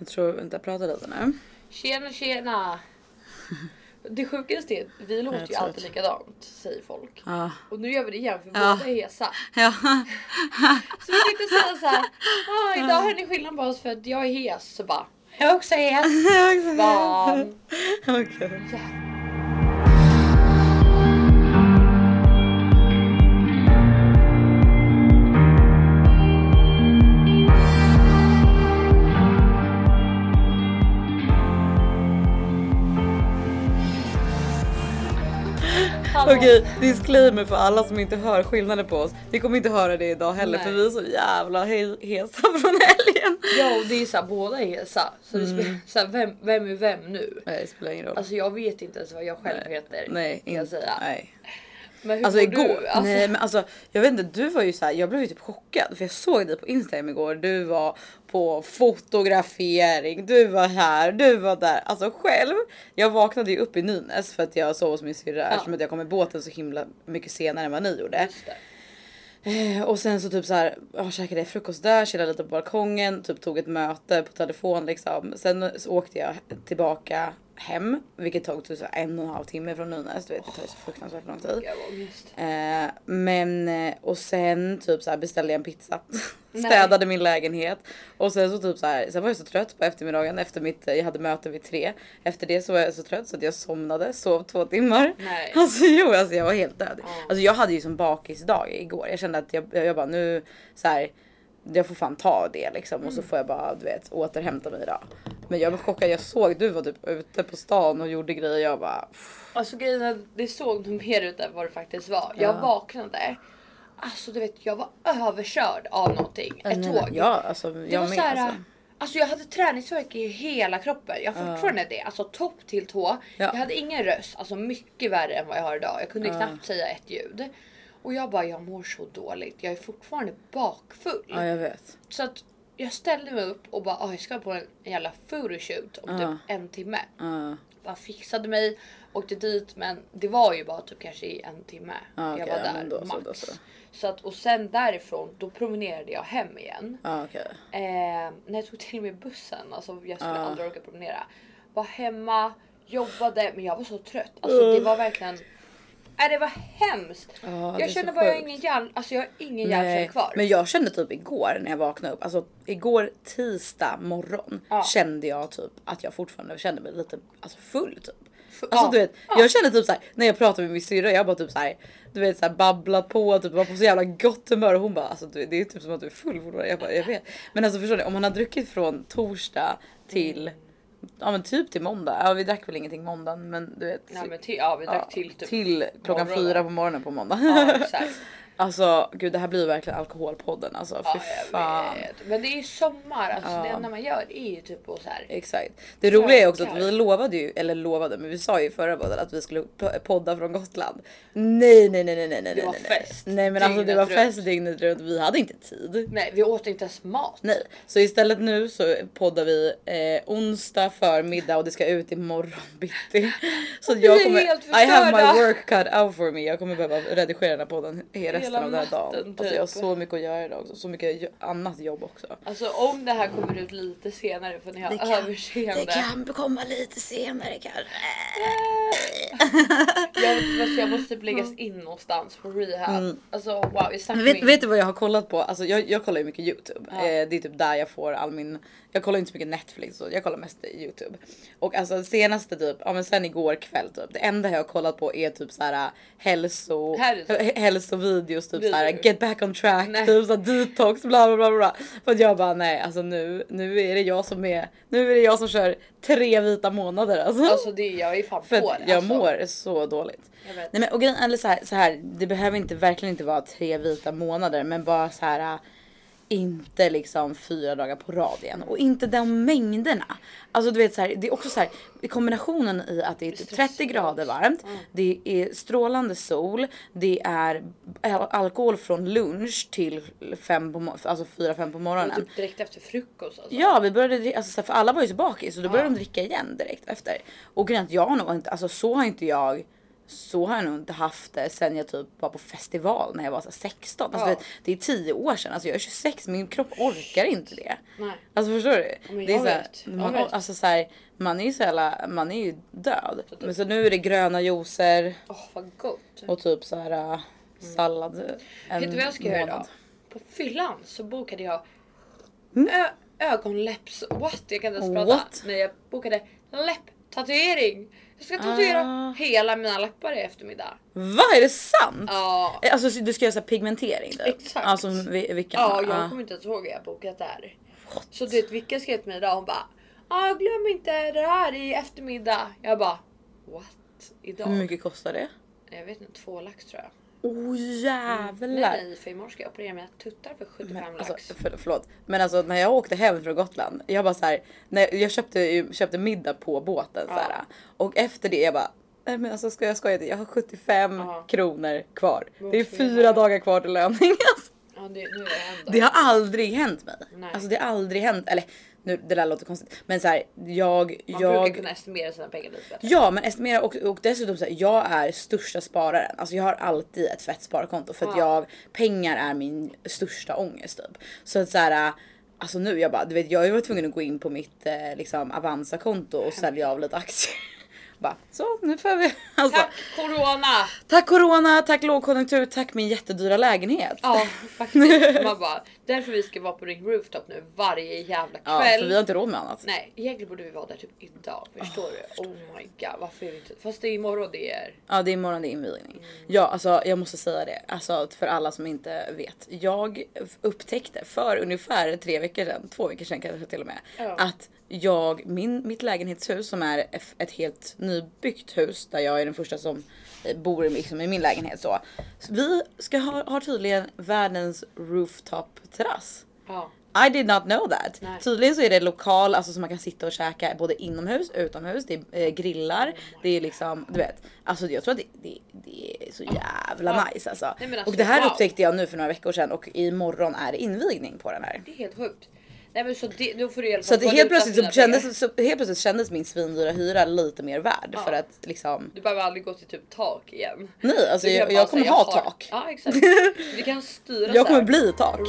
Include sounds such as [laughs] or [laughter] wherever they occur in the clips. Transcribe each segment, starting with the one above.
Jag tror vi inte jag pratar lite nu. Tjena tjena! [laughs] Det sjukaste är att vi låter ju alltid likadant säger folk. Ja. Och nu gör vi det igen för Ja. båda är hesa. [laughs] Ja. Så vi tänkte säga så här. Ah, idag hör ni skillnad på oss för att jag är hes. Så bara. Jag är [laughs] också hes. Fan. Okej. Hallå. Okej, disclaimer för alla som inte hör skillnaden på oss. Vi kommer inte höra det idag heller Nej. för vi är så jävla he- hesa från helgen. Ja och det är så här, båda är hesa. Så det Mm. spelar, så här, vem, vem är vem nu? Nej, det spelar ingen roll. Alltså jag vet inte ens vad jag själv heter. nej, kan jag säga. nej. Men hur Alltså igår, du? Alltså, nej men alltså jag vet inte, du var ju så här, jag blev ju typ chockad för jag såg dig på Instagram igår. Du var på fotografering, du var här, du var där. Alltså själv, jag vaknade ju upp i Nynäs för att jag sov hos min syrra eftersom att jag kom med båten så himla mycket senare än vad ni gjorde. Eh, och sen så typ så här, jag käkade frukost där, chillade lite på balkongen, typ tog ett möte på telefon liksom. Sen så åkte jag tillbaka hem, vilket tog typ en och en halv timme från Nynäs. Du vet, det tar ju så fruktansvärt lång tid. Eh, men eh, och sen typ så här beställde jag en pizza. [laughs] Städade min lägenhet och sen så typ så här. Sen var jag så trött på eftermiddagen efter mitt. Jag hade möte vid tre. Efter det så var jag så trött så att jag somnade, sov två timmar. Nej. [laughs] Alltså jo, alltså jag var helt död. Alltså jag hade ju som bakisdag igår. Jag kände att jag, jag bara nu så här. Jag får fan ta det liksom och så får jag bara du vet återhämta mig idag. Men jag var chockad. Jag såg du var typ ute på stan och gjorde grejer. Jag bara. Alltså grejen är, det såg nog mer ut än vad det faktiskt var. Jag Ja. vaknade. Alltså du vet jag var överkörd av någonting. Ett tåg. Ja, alltså det jag var med. så här, alltså. alltså. jag hade träningsvärk i hela kroppen. Jag har fortfarande det. Alltså topp till tå. Ja. Jag hade ingen röst. Alltså mycket värre än vad jag har idag. Jag kunde knappt säga ett ljud. Och jag bara jag mår så dåligt. Jag är fortfarande bakfull. Ja, jag vet. Så att jag ställde mig upp och bara "Ah, jag ska på en jävla photoshoot om Ja. typ en timme. Ja. Bara fixade mig, åkte dit men det var ju bara typ kanske i en timme. Ja, jag okej, var ja, där men då så, max. då så. Så att, och sen därifrån då promenerade jag hem igen. Ja, okej. Eh, när jag tog till med bussen, alltså jag skulle Ja. aldrig orka promenera. Var hemma, jobbade men jag var så trött. Alltså det var verkligen Nej det var hemskt. Ja, jag kände bara jag har ingen hjärn, alltså jag har ingen hjärncell kvar. men jag kände typ igår när jag vaknade upp, alltså igår tisdag morgon Ja. kände jag typ att jag fortfarande kände mig lite alltså full typ. Alltså ja, du vet, ja. jag kände typ såhär när jag pratade med min syrra, jag bara typ såhär du vet såhär babblat på, typ var på så jävla gott humör och hon bara alltså du, det är typ som att du är full fortfarande. Jag bara jag vet. Men alltså förstår ni om man har druckit från torsdag till Ja men typ till måndag. Ja vi drack väl ingenting måndagen men du vet. Nej, men till, ja vi drack ja, till typ till klockan morgonen. fyra på morgonen på måndag. Ja exakt. [laughs] Alltså gud det här blir verkligen alkoholpodden alltså. Fy Ja, jag fan. vet. Men det är ju sommar, alltså Ja. det enda man gör är ju typ att så här. Exakt. Det roliga är också att vi lovade ju, eller lovade, men vi sa ju i förra podden att vi skulle po- podda från Gotland. Nej, nej, nej, nej, nej, nej, Det var nej, nej. fest Nej, men alltså det var dygnet runt. fest dygnet runt. Vi hade inte tid. Nej vi åt inte ens mat. Nej, så istället nu så poddar vi eh, onsdag förmiddag och det ska ut imorgon bitti. Så jag kommer, I have my work cut out for me. Jag kommer behöva redigera den här podden he- resten av den här dagen. natten, Alltså, jag har typ. så mycket att göra idag också, så mycket annat jobb också. Alltså om det här kommer ut lite senare får ni ha överseende. kan komma lite senare kanske. Jag, vet, jag måste typ läggas in någonstans på rehab. Alltså wow, vet, vet du vad jag har kollat på? Alltså jag, jag kollar ju mycket Youtube. Ja. Eh, det är typ där jag får all min... Jag kollar inte så mycket Netflix så jag kollar mest Youtube. Och alltså senaste typ, ja men sen igår kväll typ. Det enda jag har kollat på är typ så här äh, hälso... Här Hälsovideos typ så här Videor. get back on track, Nej. typ så här, detox bla bla bla bla. För att jag bara nej alltså nu, nu är det jag som är, nu är det jag som kör tre vita månader alltså. Alltså det, jag är fan på det. jag alltså. mår så dåligt. Jag. Nej men och grejen, eller så här, så här, det behöver inte verkligen inte vara tre vita månader men bara så här äh, inte liksom fyra dagar på rad igen och inte de mängderna. Alltså du vet så här, det är också så här kombinationen i att det är typ 30 grader varmt. Det är strålande sol. Det är al- alkohol från lunch till fem på, alltså fyra fem på Och morgonen. typ direkt efter frukost alltså. Ja vi började alltså, för alla var ju så bakis så då började de dricka igen direkt efter. Och grejen jag har nog inte, alltså så har inte jag så har jag nog inte haft det sen jag typ var på festival när jag var så här 16. Alltså, Ja. vet, det är 10 år sedan, alltså jag är 26, min kropp orkar inte det. Nej. Alltså förstår du? men det är så här, man, alltså så här, man är ju så jävla, man är ju död. Men så nu är det gröna juicer Åh vad gott. och typ så här äh, sallad en Vet du vad jag ska göra idag? månad. På fyllan så bokade jag Mm. ö- ögonläpps... What? Jag kan inte ens prata. What? Men jag bokade läpptatuering. Jag ska tatuera Ah. hela mina läppar i eftermiddag. Va är det sant? Ja. Eh, Alltså du ska göra så här pigmentering typ? Exakt. Alltså vi- vilken? Ja, jag Ah. kommer inte ens ihåg vad jag bokat där. Så du vet Vicka skrev till mig idag hon bara ah, glöm inte det här i eftermiddag. Jag bara what? Idag? Hur mycket kostar det? Jag vet inte, två lax tror jag. Oh jävlar! nej för imorgon ska jag operera mina tuttar för 75 Men, lax. alltså, för, förlåt. Men alltså när jag åkte hem från Gotland. Jag bara så här, när jag, jag köpte, köpte middag på båten så här, Och efter det jag bara. Nej men alltså ska jag skoja inte? Jag har 75 Ja. kronor kvar. Det är fyra dagar kvar till löning. Alltså, [laughs] Ja, det, det har aldrig hänt mig. Nej. Alltså det har aldrig hänt. Eller nu det där låter konstigt. Men så här, jag, Man jag. brukar kunna estimera sina pengar lite bättre. Ja men estimera och, och dessutom så här, jag är största spararen. Alltså jag har alltid ett fett sparkonto för att Ja. jag, pengar är min största ångest typ. Så att så här, alltså nu jag bara, du vet jag var tvungen att gå in på mitt eh, liksom Avanza-konto och sälja av lite aktier. Bara så nu får vi [laughs] alltså. Tack corona! Tack corona, tack lågkonjunktur, tack min jättedyra lägenhet. Ja faktiskt. Man bara, därför vi ska vara på Ring Rooftop nu varje jävla kväll. Ja, för vi har inte råd med annat. Nej egentligen borde vi vara där typ idag. Förstår du? Oh my god varför är vi inte? Fast det är imorgon det är. Ja det är imorgon det är invigning. Ja alltså jag måste säga det, alltså för alla som inte vet. Jag upptäckte för ungefär tre veckor sedan, två veckor sedan kanske till och med. Ja. Att jag, min, mitt lägenhetshus som är ett- helt nybyggt hus där jag är den första som eh, bor liksom i min lägenhet så. så vi ska ha, har tydligen världens rooftop terrass. Ja. I did not know that. Nej. Tydligen så är det lokal, alltså som man kan sitta och käka både inomhus, utomhus, det är eh, grillar, det är liksom, du vet. Alltså jag tror att det, det, det är så jävla Ja. nice alltså. Nej, alltså, och det här wow. upptäckte jag nu för några veckor sedan och imorgon är det invigning på den här. Det är helt sjukt. Nej men så det, då får du alla Så att helt plötsligt, så kändes, så helt plötsligt kändes min svindyra hyra lite mer värd Ja. för att liksom Du behöver aldrig gå till typ tak igen. Nej alltså kan jag, bara jag kommer säga, ha har- tak. Ja exakt. [laughs] Vi kan styra Jag kommer bli tak.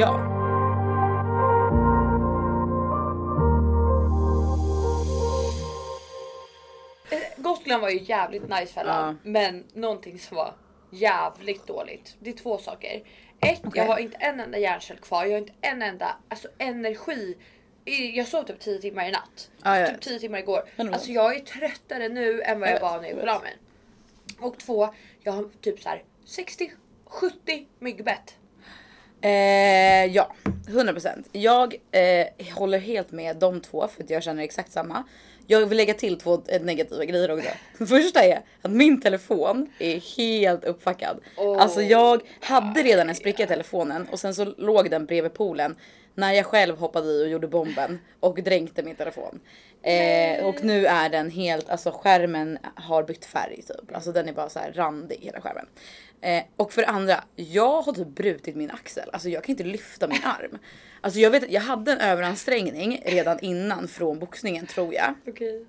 Ja. Eh, Gotland var ju jävligt nice fällan. Men någonting som var jävligt dåligt. Det är två saker. Ett, Okej. jag har inte en enda hjärncell kvar. Jag har inte en enda alltså, energi. Jag sov typ 10 timmar i natt. Ja, jag typ vet. 10 timmar igår. Alltså jag är tröttare nu än vad jag, Jag var när jag gick på damen. Och två, jag har typ så här 60-70 myggbett. Eh, ja, 100%. Jag eh, håller helt med de två för att jag känner exakt samma. Jag vill lägga till två negativa grejer också. Första är att min telefon är helt uppfackad. Oh alltså jag hade redan en spricka i telefonen och sen så låg den bredvid poolen när jag själv hoppade i och gjorde bomben och dränkte min telefon. Eh, och nu är den helt, alltså skärmen har bytt färg typ. Alltså den är bara så randig hela skärmen. Eh, och för det andra, jag har typ brutit min axel. Alltså jag kan inte lyfta min arm. Alltså jag vet jag hade en överansträngning redan innan från boxningen tror jag. Okej.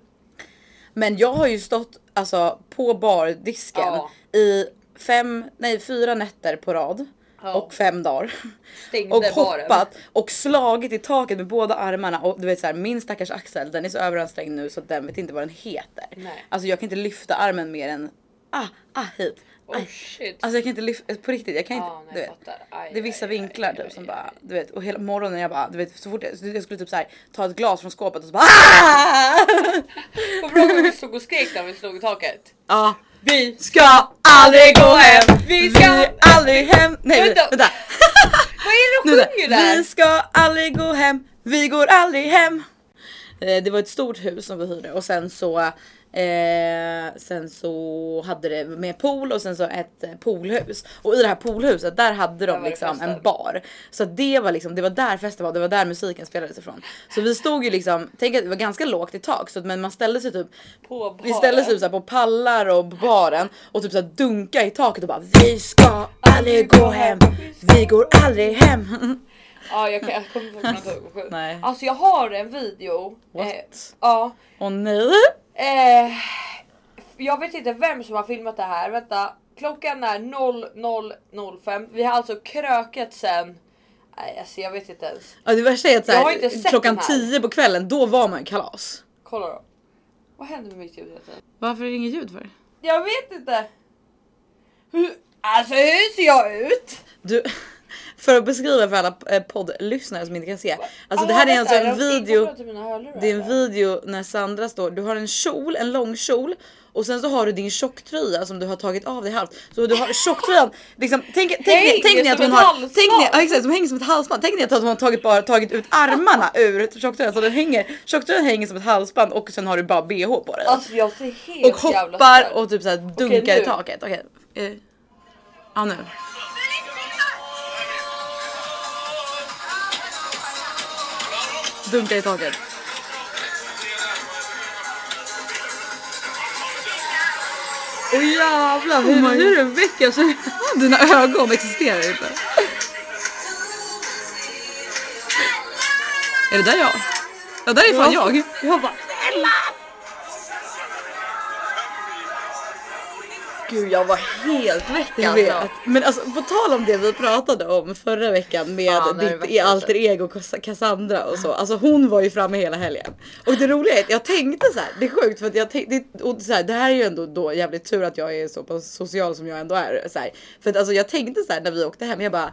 Men jag har ju stått alltså på bardisken Ja. i fem, nej fyra nätter på rad. Ja. Och fem dagar. Stängde Och baren. hoppat och slagit i taket med båda armarna och du vet så här, min stackars axel den är så överansträngd nu så den vet inte vad den heter. Nej. Alltså jag kan inte lyfta armen mer än ah, ah hit. Oh shit. Alltså jag kan inte lyfta, på riktigt jag kan inte. Ja, nej, du vet. Aj, Det är vissa aj, vinklar aj, typ som bara, du vet och hela morgonen jag bara, du vet så fort jag, jag skulle typ så här, ta ett glas från skåpet och så bara ah! Vad bra att vi stod och skrek när vi slog i taket. Ja, vi ska aldrig gå hem, vi ska aldrig hem. Nej vi- Vänta. vänta. [laughs] Vad är det där. sjunger där? Vi ska aldrig gå hem, vi går aldrig hem. Eh, Det var ett stort hus som vi hyrde och sen så Eh, sen så hade det med pool och sen så ett eh, poolhus. Och i det här poolhuset där hade de liksom en bar. Så det var liksom, det var där festen var, det var där musiken spelades ifrån. Så vi stod ju liksom, tänk att det var ganska lågt i tak så att men man ställde sig typ På vi ställde sig typ på pallar och på baren och typ så dunka i taket och bara Vi ska aldrig gå hem, vi går aldrig hem. Ja jag, kan, jag kommer inte ihåg. [laughs] Alltså jag har en video. What? Eh, ja. Åh nej. Eh, jag vet inte vem som har filmat det här. Vänta, klockan är 00.05. Vi har alltså krökat sen. Nej, alltså jag vet inte ens. Ja, det värsta är att så Jag har här, inte sett klockan den här. 10 på kvällen, då var man kalas. Kolla då. Vad händer med mitt ljud? Varför är det inget ljud för? Jag vet inte. Hur, alltså hur ser jag ut? Du, för att beskriva för alla eh, poddlyssnare som inte kan se. Alltså det här Ah, är alltså en de video. Det är en video när Sandra står, du har en kjol, en lång kjol och sen så har du din tjocktröja som du har tagit av dig halvt. Så du har [laughs] tjocktröjan, liksom, tänk, tänk, Hänger tänk ni att hon har, tänk ni, ja, exakt, som hänger som ett halsband. Tänk ni att hon har tagit, bara tagit ut armarna [laughs] ur tjocktröjan så den hänger, tjocktröjan hänger som ett halsband och sen har du bara bh på dig. Alltså jag ser helt och jävla hoppar störd. och typ såhär dunkar nu. i taket. Okej. eh, Ja nu. Dunkar i taket. Åh jävlar, hur, hur är det väcker sig? [laughs] Dina ögon existerar inte. Är det där jag? Ja, där är fan jag. Jag bara Gud jag var helt väck jag jag vet. vet. Men alltså på tal om det vi pratade om förra veckan med var ditt alter ego Cass- Cassandra och så. Alltså hon var ju framme hela helgen. Och det roliga är att jag tänkte så här, det är sjukt för att jag tänkte, och så här, det här är ju ändå då jävligt tur att jag är så pass social som jag ändå är. Så här. För att alltså jag tänkte så här när vi åkte hem, jag bara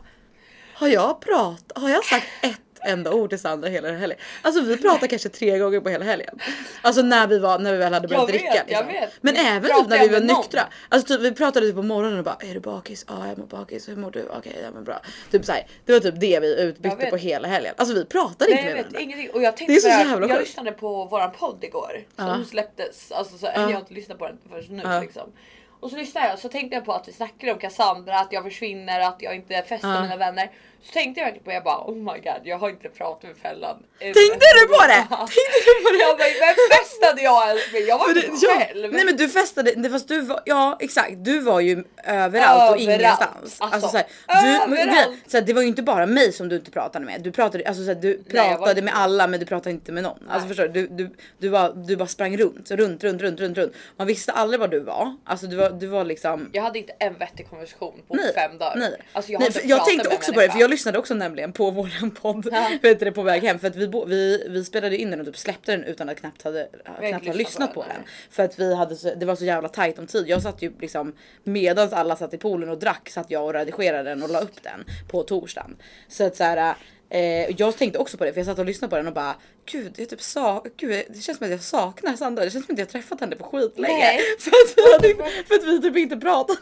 har jag pratat, har jag sagt ett enda ord till Sandra hela helgen? Alltså vi pratade kanske tre gånger på hela helgen. Alltså när vi var, när vi väl hade börjat Jag vet, dricka. jag liksom. vet. Men Vi även typ när vi var någon. nyktra. Alltså typ, vi pratade typ på morgonen och bara är du bakis? Ja jag mår bakis. Hur mår du? Okej jag mår bra. Typ så här, det var typ det vi Jag utbytte på hela helgen. Alltså vi pratade Nej inte jag med varandra. ingenting och jag tänkte Det är så på här, jävla Jag lyssnade på våran podd igår som Ja. släpptes. Alltså så, Ja. Jag har inte lyssnat på den förrän nu Ja. liksom. Och så lyssnade jag så tänkte jag på att vi snackade om Cassandra, att jag försvinner, att jag inte festar med mina vänner. Så tänkte jag verkligen på jag bara oh my god jag har inte pratat med Fellan. Tänkte du på det? Tänkte du på det? Jag bara festade jag med? Jag var det, ja, själv. nej men du festade, det fast du var, ja exakt, du var ju överallt, och Överallt. ingenstans. Alltså, så här, du, men, överallt. så här, det var ju inte bara mig som du inte pratade med. Du pratade, alltså, så här, du pratade inte- med alla men du pratade inte med någon. Alltså förstår du? Du, du, du, bara, du bara sprang runt, runt, runt, runt, runt, runt. Man visste aldrig var du var. Alltså du var, du var liksom Jag hade inte en vettig konversation på Nej, fem dagar. Nej. Alltså jag, nej, för jag tänkte också på det för jag lyssnade också nämligen på [laughs] våran podd Ja. vet du, på väg hem för att vi, vi, vi spelade in den och typ släppte den utan att knappt hade knappt inte ha lyssnat på på den. För att vi hade så, det var så jävla tajt om tid. Jag satt ju liksom medans alla satt i poolen och drack satt jag och redigerade den och la upp den på torsdagen. Så att så här, eh, jag tänkte också på det för jag satt och lyssnade på den och bara gud, jag typ sa, gud det känns som att jag saknar Sandra. Det känns som att jag har träffat henne på skitlänge. [laughs] För att, vi hade, för att vi typ inte pratade.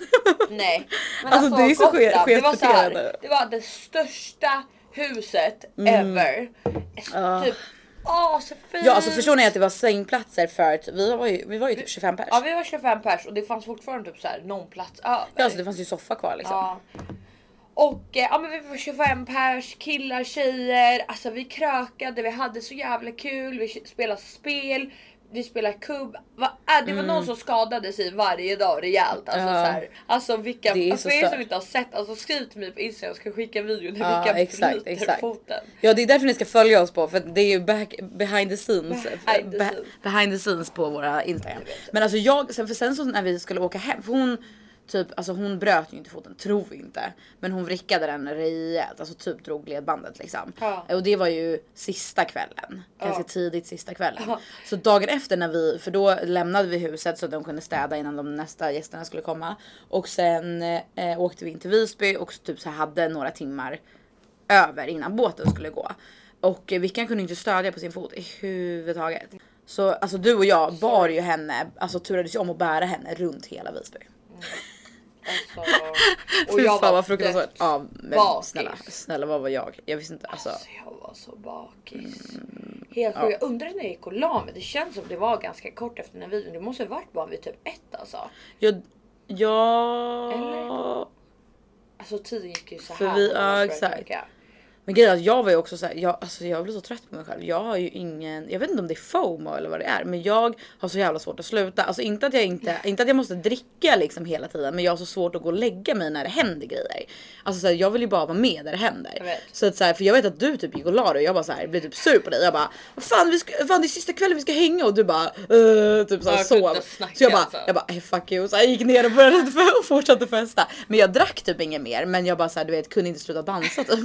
Nej. [laughs] Men Alltså, det är så sket- det var så här. Det var det största huset Mm. ever. Typ asfint. Ja alltså förstår ni att det var sängplatser för att vi var ju, vi var ju typ 25 pers. Ja vi var 25 pers och det fanns fortfarande typ så här någon plats över. Ja, alltså det fanns ju soffa kvar liksom. Ja. Och eh, ja, men vi var 25 pers, killar, tjejer. Alltså vi krökade, vi hade så jävla kul. Vi spelade spel, vi spelade kubb. Va, äh, det var någon som skadade sig varje dag rejält. Alltså, Mm. Ja. så här, alltså vilka, Det alltså, så för er som inte har sett, alltså skriv till mig på Instagram jag ska skicka en video när Ja, vilka exakt, bryter exakt. foten. Ja det är därför ni ska följa oss på för det är ju back, behind the scenes. Behind the be- scenes. behind the scenes på våra Instagram. Men alltså jag, sen, för sen så när vi skulle åka hem, för hon typ, alltså hon bröt ju inte foten, tror inte. Men hon vrickade den rejält, alltså typ drog ledbandet liksom. Ja. Och det var ju sista kvällen, ganska Ja. tidigt sista kvällen. Ja. Så dagen efter när vi, för då lämnade vi huset så att de kunde städa innan de nästa gästerna skulle komma. Och sen eh, åkte vi in till Visby och typ så hade några timmar över innan båten skulle gå. Och eh, Vickan kunde inte stödja på sin fot i huvudtaget. Så alltså du och jag bar ju henne, alltså turades ju om att bära henne runt hela Visby. Alltså, [laughs] Fy jag fan var fruktansvärt. Ja men bakis. snälla, snälla vad var jag? Jag visste inte alltså. Alltså jag var så bakis. Helt sjukt. Jag undrar när jag gick och la mig. Det känns som det var ganska kort efter den här videon. Det måste ha varit bara vid typ ett alltså. Jag, ja... Eller? Alltså tiden gick ju så För här. vi- när ja, exakt. kröka. Men grejen är att jag var ju också så här, jag, alltså jag blir så trött på mig själv. Jag har ju ingen, jag vet inte om det är FOMO eller vad det är, men jag har så jävla svårt att sluta. Alltså inte att jag inte, inte att jag måste dricka liksom hela tiden, men jag har så svårt att gå och lägga mig när det händer grejer. Alltså så här, jag vill ju bara vara med där det händer. Så att så här, för jag vet att du typ gick och la dig och jag bara så här, blev typ sur på dig. Jag bara, vad fan, vi ska, fan det är sista kvällen vi ska hänga och du bara, uh, typ så här, sov. Så jag bara, alltså. jag bara, hey, fuck you. Så jag gick ner och började [laughs] och fortsatte festa. Men jag drack typ inget mer, men jag bara så här, du vet, kunde inte sluta dansa typ.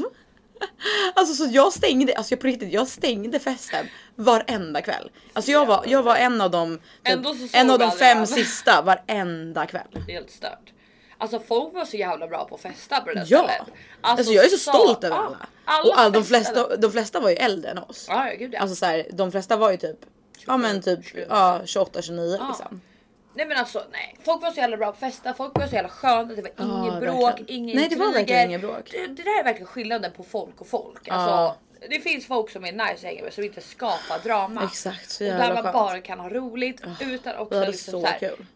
Alltså så jag stängde, alltså jag på riktigt, jag stängde festen varenda kväll. Alltså jag var, jag var en av de, typ, så en av de fem alla. sista varenda kväll. Helt stört. Alltså folk var så jävla bra på att festa på det där Ja! stället. Alltså, jag är så stolt över alla. alla och all, de, flesta, de flesta var ju äldre än oss. Ja gud ja. Alltså så här, de flesta var ju typ, ja men typ 27. ja, 28, 29 liksom. Nej men alltså nej, folk var så jävla bra på festa, folk var så jävla sköna, det var Ja, inget bråk, verkligen. ingen Nej, det var verkligen inget bråk. Det, det där är verkligen skillnaden på folk och folk. Alltså, det finns folk som är nice hänga med som inte skapar drama. Exakt, så och jävla där man skönt. bara kan ha roligt utan Vi också liksom så så här, kul.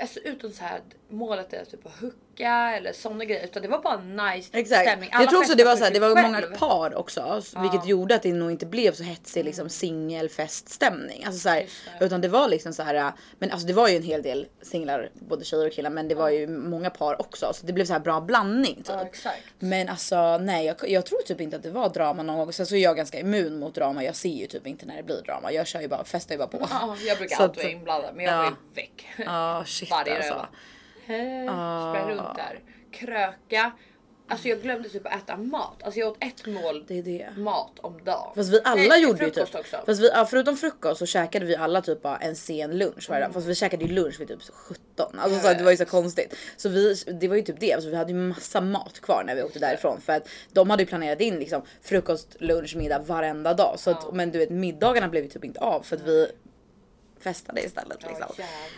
Alltså utan så här målet är typ att hooka eller sådana grejer utan det var bara nice Exakt. stämning. Alla Jag tror också det var så här, det var många själv. par också, vilket gjorde att det nog inte blev så hetsig liksom singelfeststämning. Alltså så här, Just det. utan det var liksom så här, men alltså det var ju en hel del singlar, både tjejer och killar, men det var ju många par också, så det blev så här bra blandning typ. Ja. Men alltså nej, jag, jag tror typ inte att det var drama någon gång. Sen så är jag ganska immun mot drama. Jag ser ju typ inte när det blir drama. Jag kör ju bara, festar ju bara på. Ja, jag brukar Så alltid vara inblandad men jag Ja. var ju väck. Ja shit Varje alltså. röva. Eh, Sprang runt där. Kröka. Alltså jag glömde typ att äta mat. Alltså jag åt ett mål Det är det. mat om dagen. Fast vi alla Nej, gjorde ju typ. också. Fast vi, ja, förutom frukost så käkade vi alla typ en sen lunch varje dag. Fast vi käkade ju lunch vid typ så 17. Alltså så det var ju så konstigt. Så vi, det var ju typ det. Alltså, vi hade ju massa mat kvar när vi åkte därifrån. För att de hade ju planerat in liksom frukost, lunch, middag varenda dag. Så att, Ja. Men du vet middagarna blev ju typ inte av för att vi festade istället. Liksom.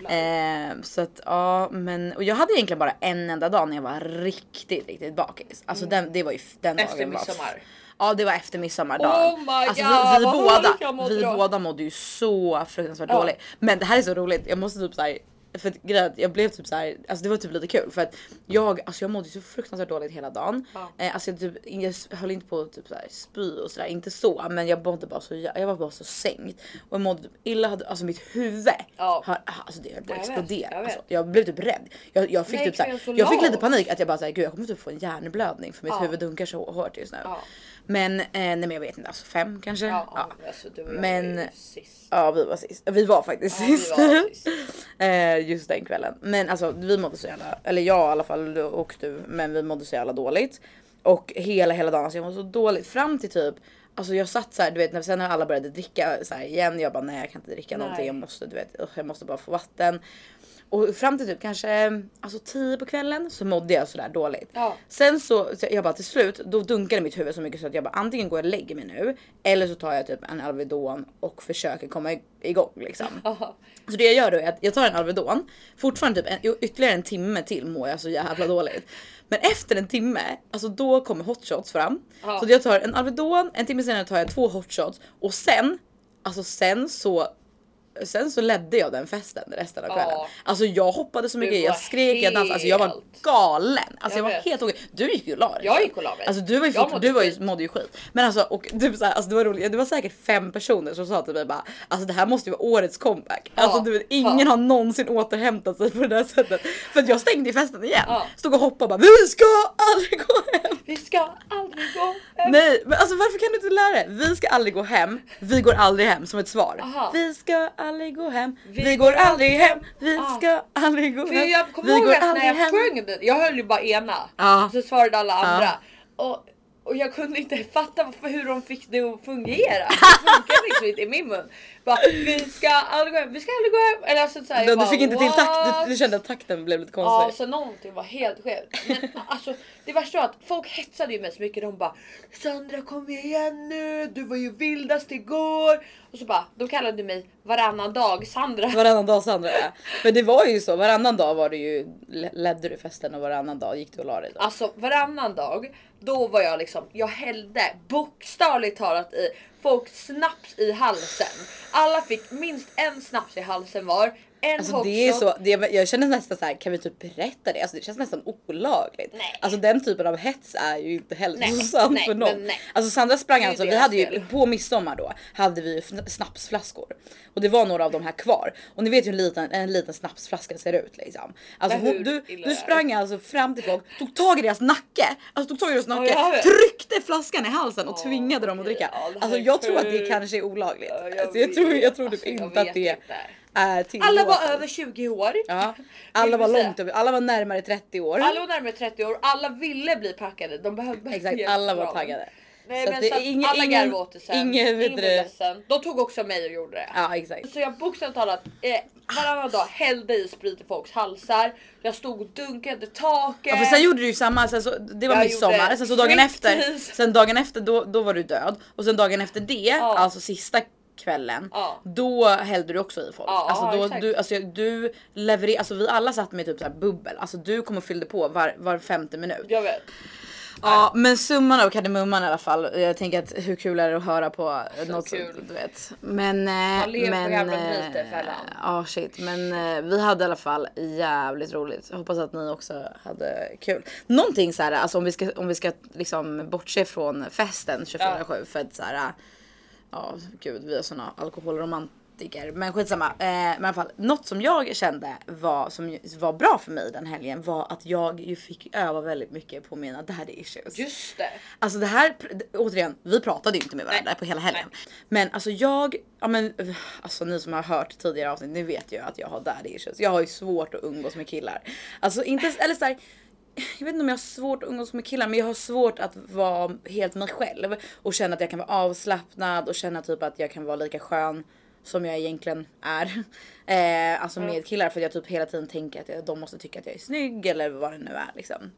Eh, så att ja, men och jag hade egentligen bara en enda dag när jag var riktigt, riktigt bakis. Alltså den, det var ju den Efter dagen var midsommar. Ja det var efter midsommardagen. Oh my alltså, God, vi, vi, båda, vi då. båda mådde ju så fruktansvärt Ja. dåligt. Men det här är så roligt, jag måste typ såhär för att, grejen jag blev typ såhär, alltså det var typ lite kul för att jag, alltså jag mådde så fruktansvärt dåligt hela dagen. Ja. Eh, alltså jag, typ, jag höll inte på att typ såhär spy och sådär, inte så men jag mådde bara så, jag var bara så sänkt. Och jag mådde typ illa, hade- alltså mitt huvud Ja. har, alltså det på att Jag. Alltså, jag blev typ rädd. Jag, jag fick Nej, typ så jag fick lite panik att jag bara såhär, gud jag kommer typ få en hjärnblödning för mitt Ja. huvud dunkar så hårt just nu. Ja. Men, eh, nej men jag vet inte, alltså fem kanske? Ja, Ja. Alltså, du och jag Men- var ju sist. Ja vi var sist. Vi var faktiskt Ja, sist. var sist. [laughs] eh, just den kvällen. Men alltså vi mådde så jävla, eller jag i alla fall och du, men vi mådde så jävla dåligt. Och hela hela dagen, så jag mådde så dåligt fram till typ Alltså jag satt så här, du vet när, sen när alla började dricka så här igen, jag bara nej jag kan inte dricka Nej. någonting, jag måste du vet, jag måste bara få vatten. Och fram till typ kanske alltså 10 på kvällen så mådde jag sådär dåligt. Ja. Sen så, så jag bara till slut, då dunkade mitt huvud så mycket så att jag bara antingen går jag och lägger mig nu eller så tar jag typ en Alvedon och försöker komma ig- igång liksom. Ja. Så det jag gör då är att jag tar en Alvedon, fortfarande typ en, ytterligare en timme till mår jag så jävla dåligt. Men efter en timme, alltså då kommer hotshots fram. Ja. Så jag tar en Alvedon, en timme senare tar jag två hotshots och sen, alltså sen så Sen så ledde jag den festen resten av Ja. kvällen. Alltså jag hoppade så mycket, jag skrek, jag dansade, alltså jag var galen. Alltså jag, Jag var helt okej. Du gick ju och la dig. Jag gick och la mig. Alltså du var ju, fort, du var ju, mådde ju skit. Men alltså och du så här, alltså det var roligt, det var säkert fem personer som sa till mig bara alltså det här måste ju vara årets comeback. Ja, Alltså du vet, ingen ja. har någonsin återhämtat sig på det där sättet. För att jag stängde ju festen igen. Ja. Stod och hoppade och bara vi ska aldrig gå hem. Vi ska aldrig gå hem. Nej men alltså varför kan du inte lära dig? Vi ska aldrig gå hem, vi går aldrig hem som ett svar. Aha. Vi ska aldrig gå hem, vi, Vi går aldrig hem, vi Ah. ska aldrig gå För hem. jag kommer ihåg att när aldrig jag hem. sjöng den, jag höll ju bara ena. Ja. Så svarade alla andra. Och, och jag kunde inte fatta varför, hur de fick det att fungera. Det funkar liksom inte i min mun. Bara, vi ska aldrig gå hem, vi ska aldrig gå hem. Eller alltså, så här, Du, jag du bara, fick inte till takt, du, du kände att takten blev lite Ja, konstig. så någonting var helt skevt. Men alltså det värsta var att folk hetsade ju mig så mycket. De bara Sandra kom igen nu, du var ju vildast igår. Och så bara, de kallade mig varannan dag Sandra. Varannan dag Sandra ja. Men det var ju så, varannan dag var det ju, ledde du festen och varannan dag gick du och la dig. Då. Alltså varannan dag, då var jag liksom, jag hällde bokstavligt talat i folk snaps i halsen. Alla fick minst en snaps i halsen var. En Alltså det är så, det, jag känner nästan så här, kan vi typ berätta det? Alltså det känns nästan olagligt. Nej. Alltså den typen av hets är ju inte hälsosam nej, för någon. nej. Alltså Sandra sprang är alltså, vi hade ju på midsommar då hade vi ju snapsflaskor och det var några av de här kvar och ni vet ju hur en liten, en liten snapsflaska ser ut liksom. Alltså hon, du, du är sprang alltså fram till folk, tog tag i deras nacke, alltså tog tag i deras nacke, vet. tryckte flaskan i halsen och Ja, tvingade dem att dricka. Alltså är jag tror att det kanske är olagligt. Ja, jag alltså, jag, tror, jag tror typ Alltså, inte att det inte. Är tillåtet. Alla var över 20 år. Ja, alla var långt över, alla var närmare 30 år. Alla var närmare 30 år, alla ville bli packade. De behövde Exakt, alla var taggade. Nej, Så men det så ingen- alla garvade åt det sen. ingen, ingen ledsen. De tog också mig och gjorde det. Ja exakt. Så jag bokstavligt talat eh, varannan dag hällde i sprit i folks halsar. Jag stod och dunkade taket. Ja, för sen gjorde du ju samma, sen så, det var Jag midsommar, sen så dagen efter, sen dagen efter då, då var du död och sen dagen efter det, Ja. alltså sista kvällen, Ja. då hällde du också i folk. Ja, alltså, ja, då, exakt. du, alltså, du levererar, alltså vi alla satt med typ så här bubbel, alltså du kom och fyllde på var, var femte minut. Jag vet. Ja men summan av kardemumman i alla fall. Jag tänker att hur kul är det att höra på något kul. sånt, du vet. Men... eh, Man lever på men, jävla eh, bryter, fällan. Ja shit men eh, vi hade i alla fall jävligt roligt. Jag hoppas att ni också hade kul. Någonting så här, alltså om vi ska, om vi ska liksom bortse från festen 24-7 för att så här. Ja gud vi är såna alkoholromantiker. Men skitsamma. Eh, men i alla fall något som jag kände var, som var bra för mig den helgen var att jag ju fick öva väldigt mycket på mina daddy issues. Just det. Alltså det här, återigen, vi pratade ju inte med varandra Nej. på hela helgen. Men alltså jag, ja men alltså ni som har hört tidigare avsnitt, ni vet ju att jag har daddy issues. Jag har ju svårt att umgås med killar. Alltså inte eller såhär, jag vet inte om jag har svårt att umgås med killar men jag har svårt att vara helt mig själv och känna att jag kan vara avslappnad och känna typ att jag kan vara lika skön som jag egentligen är. [laughs] Eh, alltså med killar för att jag typ hela tiden tänker att de måste tycka att jag är snygg eller vad det nu är liksom.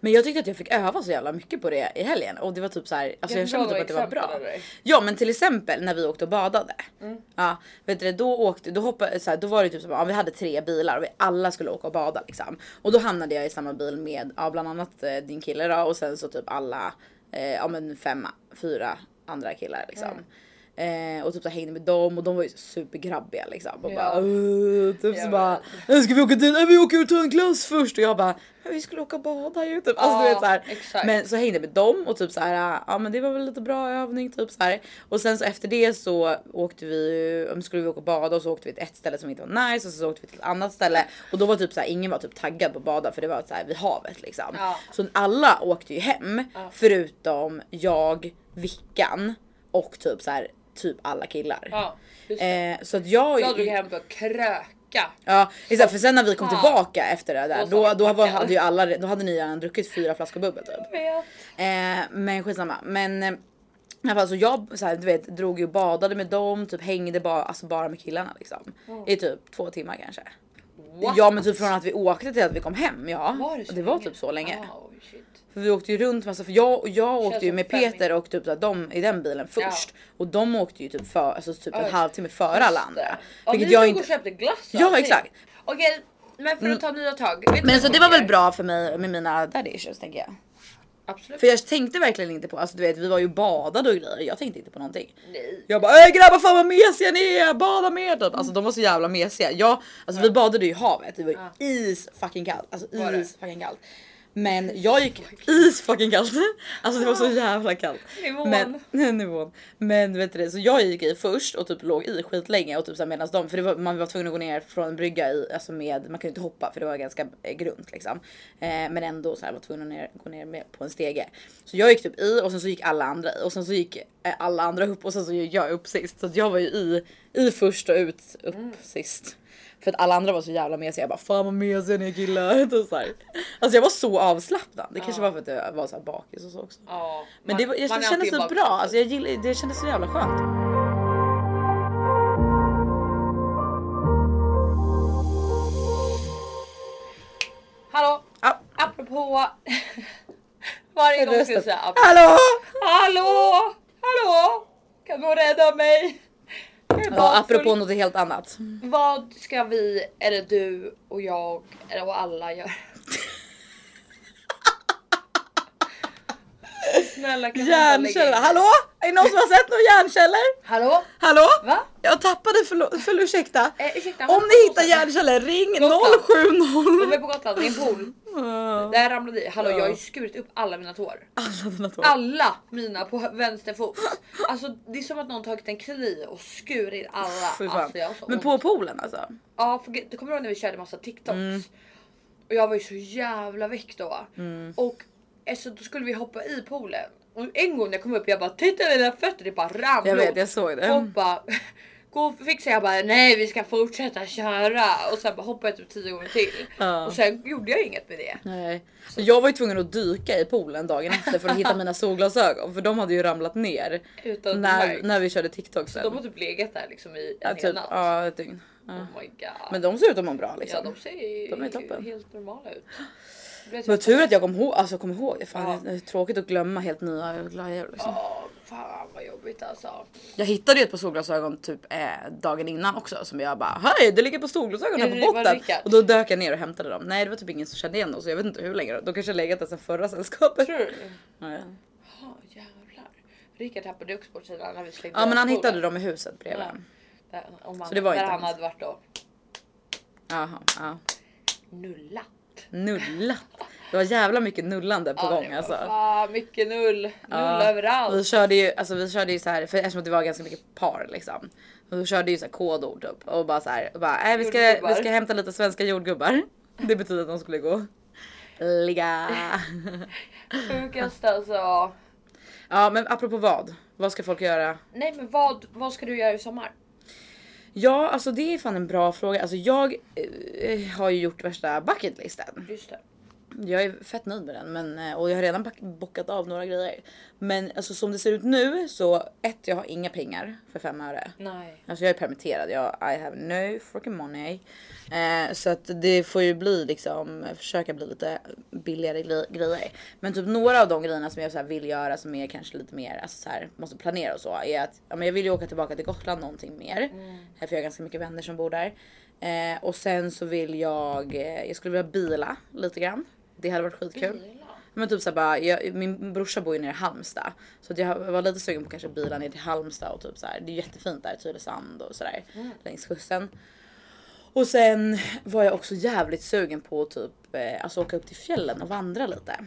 Men jag tyckte att jag fick öva så jävla mycket på det i helgen och det var typ så här, alltså jag du kände typ att det var bra. eller? Ja men till exempel när vi åkte och badade. Mm. Ja, vet du, då åkte, då hoppade, så här, då var det typ som, ja, vi hade tre bilar och vi alla skulle åka och bada liksom. Och då hamnade jag i samma bil med, ja bland annat eh, din kille då och sen så typ alla, eh, ja men fem, fyra andra killar liksom. Mm. Eh, och typ så hängde med dem och de var ju supergrabbiga liksom. Och Ja. bara, "Åh", typ så Jag bara, "Äh, ska vi åka till, nej, vi åker och tar en glass först och jag bara, vi skulle åka och bada ju typ. Alltså du Ja, vet så här. exakt. Men så hängde med dem och typ så här, ja men det var väl lite bra övning typ så här. Och sen så efter det så åkte vi skulle vi åka och bada och så åkte vi till ett ställe som inte var nice och så åkte vi till ett annat ställe och då var typ så här, ingen var typ taggad på att bada för det var så här vid havet liksom. Ja. Så alla åkte ju hem förutom jag, Vickan och typ så här typ alla killar. Ja. Eh, så att jag, Jag drog hem att kröka. Ja exakt för sen när vi kom tillbaka efter det där Då då, var, hade ju alla, då hade ni redan druckit fyra flaskor bubbel typ. Jag vet. Eh, men skitsamma. Men eh, i alla fall så jag så här, du vet, drog ju och badade med dem, typ hängde bara, alltså bara med killarna liksom. I typ två timmar kanske. What? Ja men typ från att vi åkte till att vi kom hem ja. Var det så det var länge? typ så länge. Ah, shit. För vi åkte ju runt massa, för jag, jag åkte ju med Peter och typ här, de i den bilen först. Och de åkte ju typ för, alltså typ en halvtimme före alla andra. Ja, Vilket ni jag inte... och köpte glass och Ja, exakt. Okej, men för att ta nya tag. Men så det var väl bra för mig med mina daddy issues tänker jag. Absolut. För jag tänkte verkligen inte på, alltså du vet vi var ju badade och grejer, jag tänkte inte på någonting. Nej. Jag bara äh, grabbar fan vad mesiga ni är, bada mer typ. Alltså de var så jävla mesiga. Jag, alltså vi badade ju i havet, det var ju Ja. is fucking kallt. Alltså is fucking kallt. Men jag gick is fucking kallt. [laughs] Alltså det var så jävla kallt. Nivån. Men, [laughs] nivån. Men vet du det, så jag gick i först och typ låg i skitlänge och typ så medans de, för det var, man var tvungen att gå ner från en brygga i, alltså med, man kunde inte hoppa för det var ganska eh, grunt liksom. Eh, men ändå så här var tvungen att ner, gå ner med på en stege. Så jag gick typ i och sen så gick alla andra i och sen så gick eh, alla andra upp och sen så gick jag upp sist. Så jag var ju i, i först och ut upp sist. För att alla andra var så jävla mesiga. Jag bara fan vad mesiga ni är killar. [laughs] Typ så här. Alltså jag var så avslappnad. Det kanske var för att jag var så här bakis och så också. Ja, Men det, var, jag man är kände alltid så bakis. bra. Alltså jag gillar, det kändes så jävla skönt. Hallå, Ja, apropå... Varje gång ska jag säga apropå. Hallå! Hallå! Hallå! Kan någon rädda mig? Ja, apropå något helt annat. Vad ska vi, eller du och jag, eller och alla göra? Snälla kan det? Hallå? Är det någon som har sett någon järnkällor? Hallå? Hallå? Va? Jag tappade, förlåt, för, ursäkta. Eh, ursäkta, Om ni hittar järnkällor, ring Gotland. 070. De är på Gotland, det är en pool. Där ramlade i. Hallå jag har ju skurit upp alla mina tår. Alla dina tår. Alla mina på vänster fot. Alltså det är som att någon tagit en kniv och skurit alla. Fy fan. Alltså, jag har så Men ont. på poolen alltså? Ja, för, du kommer ihåg när vi körde massa TikToks? Mm. Och jag var ju så jävla väck då. Mm. Och alltså, då skulle vi hoppa i poolen. Och en gång när jag kom upp jag bara titta mina fötter det bara rann Jag vet, jag såg det. Och bara [laughs] gå och fixa jag bara nej vi ska fortsätta köra. Och sen bara hoppade jag typ tio gånger till. Ja. Och sen gjorde jag inget med det. Nej. Så jag var ju tvungen att dyka i poolen dagen efter för att hitta mina solglasögon för de hade ju ramlat ner Utan när, när vi körde TikTok sen. De har typ legat där liksom i en ja, hel typ, natt. ja, ett dygn. Ja. Oh. Men de ser ut att må bra liksom. ja de ser De är toppen. helt normala ut. Det typ- tur att jag kom ihåg, alltså kom ihåg. Fan, det är tråkigt att glömma helt nya glajjor liksom. Ja, fan vad jobbigt alltså. Jag hittade ju ett par solglasögon typ eh, dagen innan också som jag bara hej det ligger på solglasögon här Är på var botten. Och då dök jag ner och hämtade dem. Nej det var typ ingen som kände igen dem så jag vet inte hur länge. De kanske legat där sedan förra sällskapet. Tror du? Ja, ja. Jävlar. Rickard tappade också bort sina när vi slängde ja men han hittade dem i huset bredvid. Ja. Där, om han, Så det var där inte han hade varit då. Jaha, ja. Nullat. Nullat. Det var jävla mycket nullande på Ja, gång alltså. Fan mycket null. Null Ja. överallt. Vi körde ju, alltså vi körde ju så här, för eftersom det var ganska mycket par liksom. Och vi körde ju så här kodord typ och bara så här, och bara, äh, vi, ska, Jordgubbar. vi ska hämta lite svenska jordgubbar. Det betyder att de skulle gå ligga. [laughs] Sjukast alltså. Ja men apropå vad? Vad ska folk göra? Nej men vad, vad ska du göra i sommar? Ja alltså det är fan en bra fråga. Alltså jag eh, har ju gjort värsta bucketlisten. Just det. Jag är fett nöjd med den men, eh, och jag har redan bockat av några grejer. Men alltså som det ser ut nu så ett jag har inga pengar för fem öre. Nej. Alltså jag är permitterad, jag I have no fucking money. Eh, så att det får ju bli liksom, försöka bli lite billigare gre- grejer. Men typ några av de grejerna som jag så vill göra som är kanske lite mer, alltså så här, måste planera och så. Är att ja, men jag vill ju åka tillbaka till Gotland någonting mer. Eh, För jag har ganska mycket vänner som bor där. Eh, och sen så vill jag, eh, jag skulle vilja bila lite grann. Det hade varit skitkul. Bila. Men typ såhär bara, jag, min brorsa bor ju nere i Halmstad. Så jag var lite sugen på kanske bila ner till Halmstad och typ såhär. Det är jättefint där, Tylösand och sådär. Längs kusten. Och sen var jag också jävligt sugen på typ eh, alltså åka upp till fjällen och vandra lite.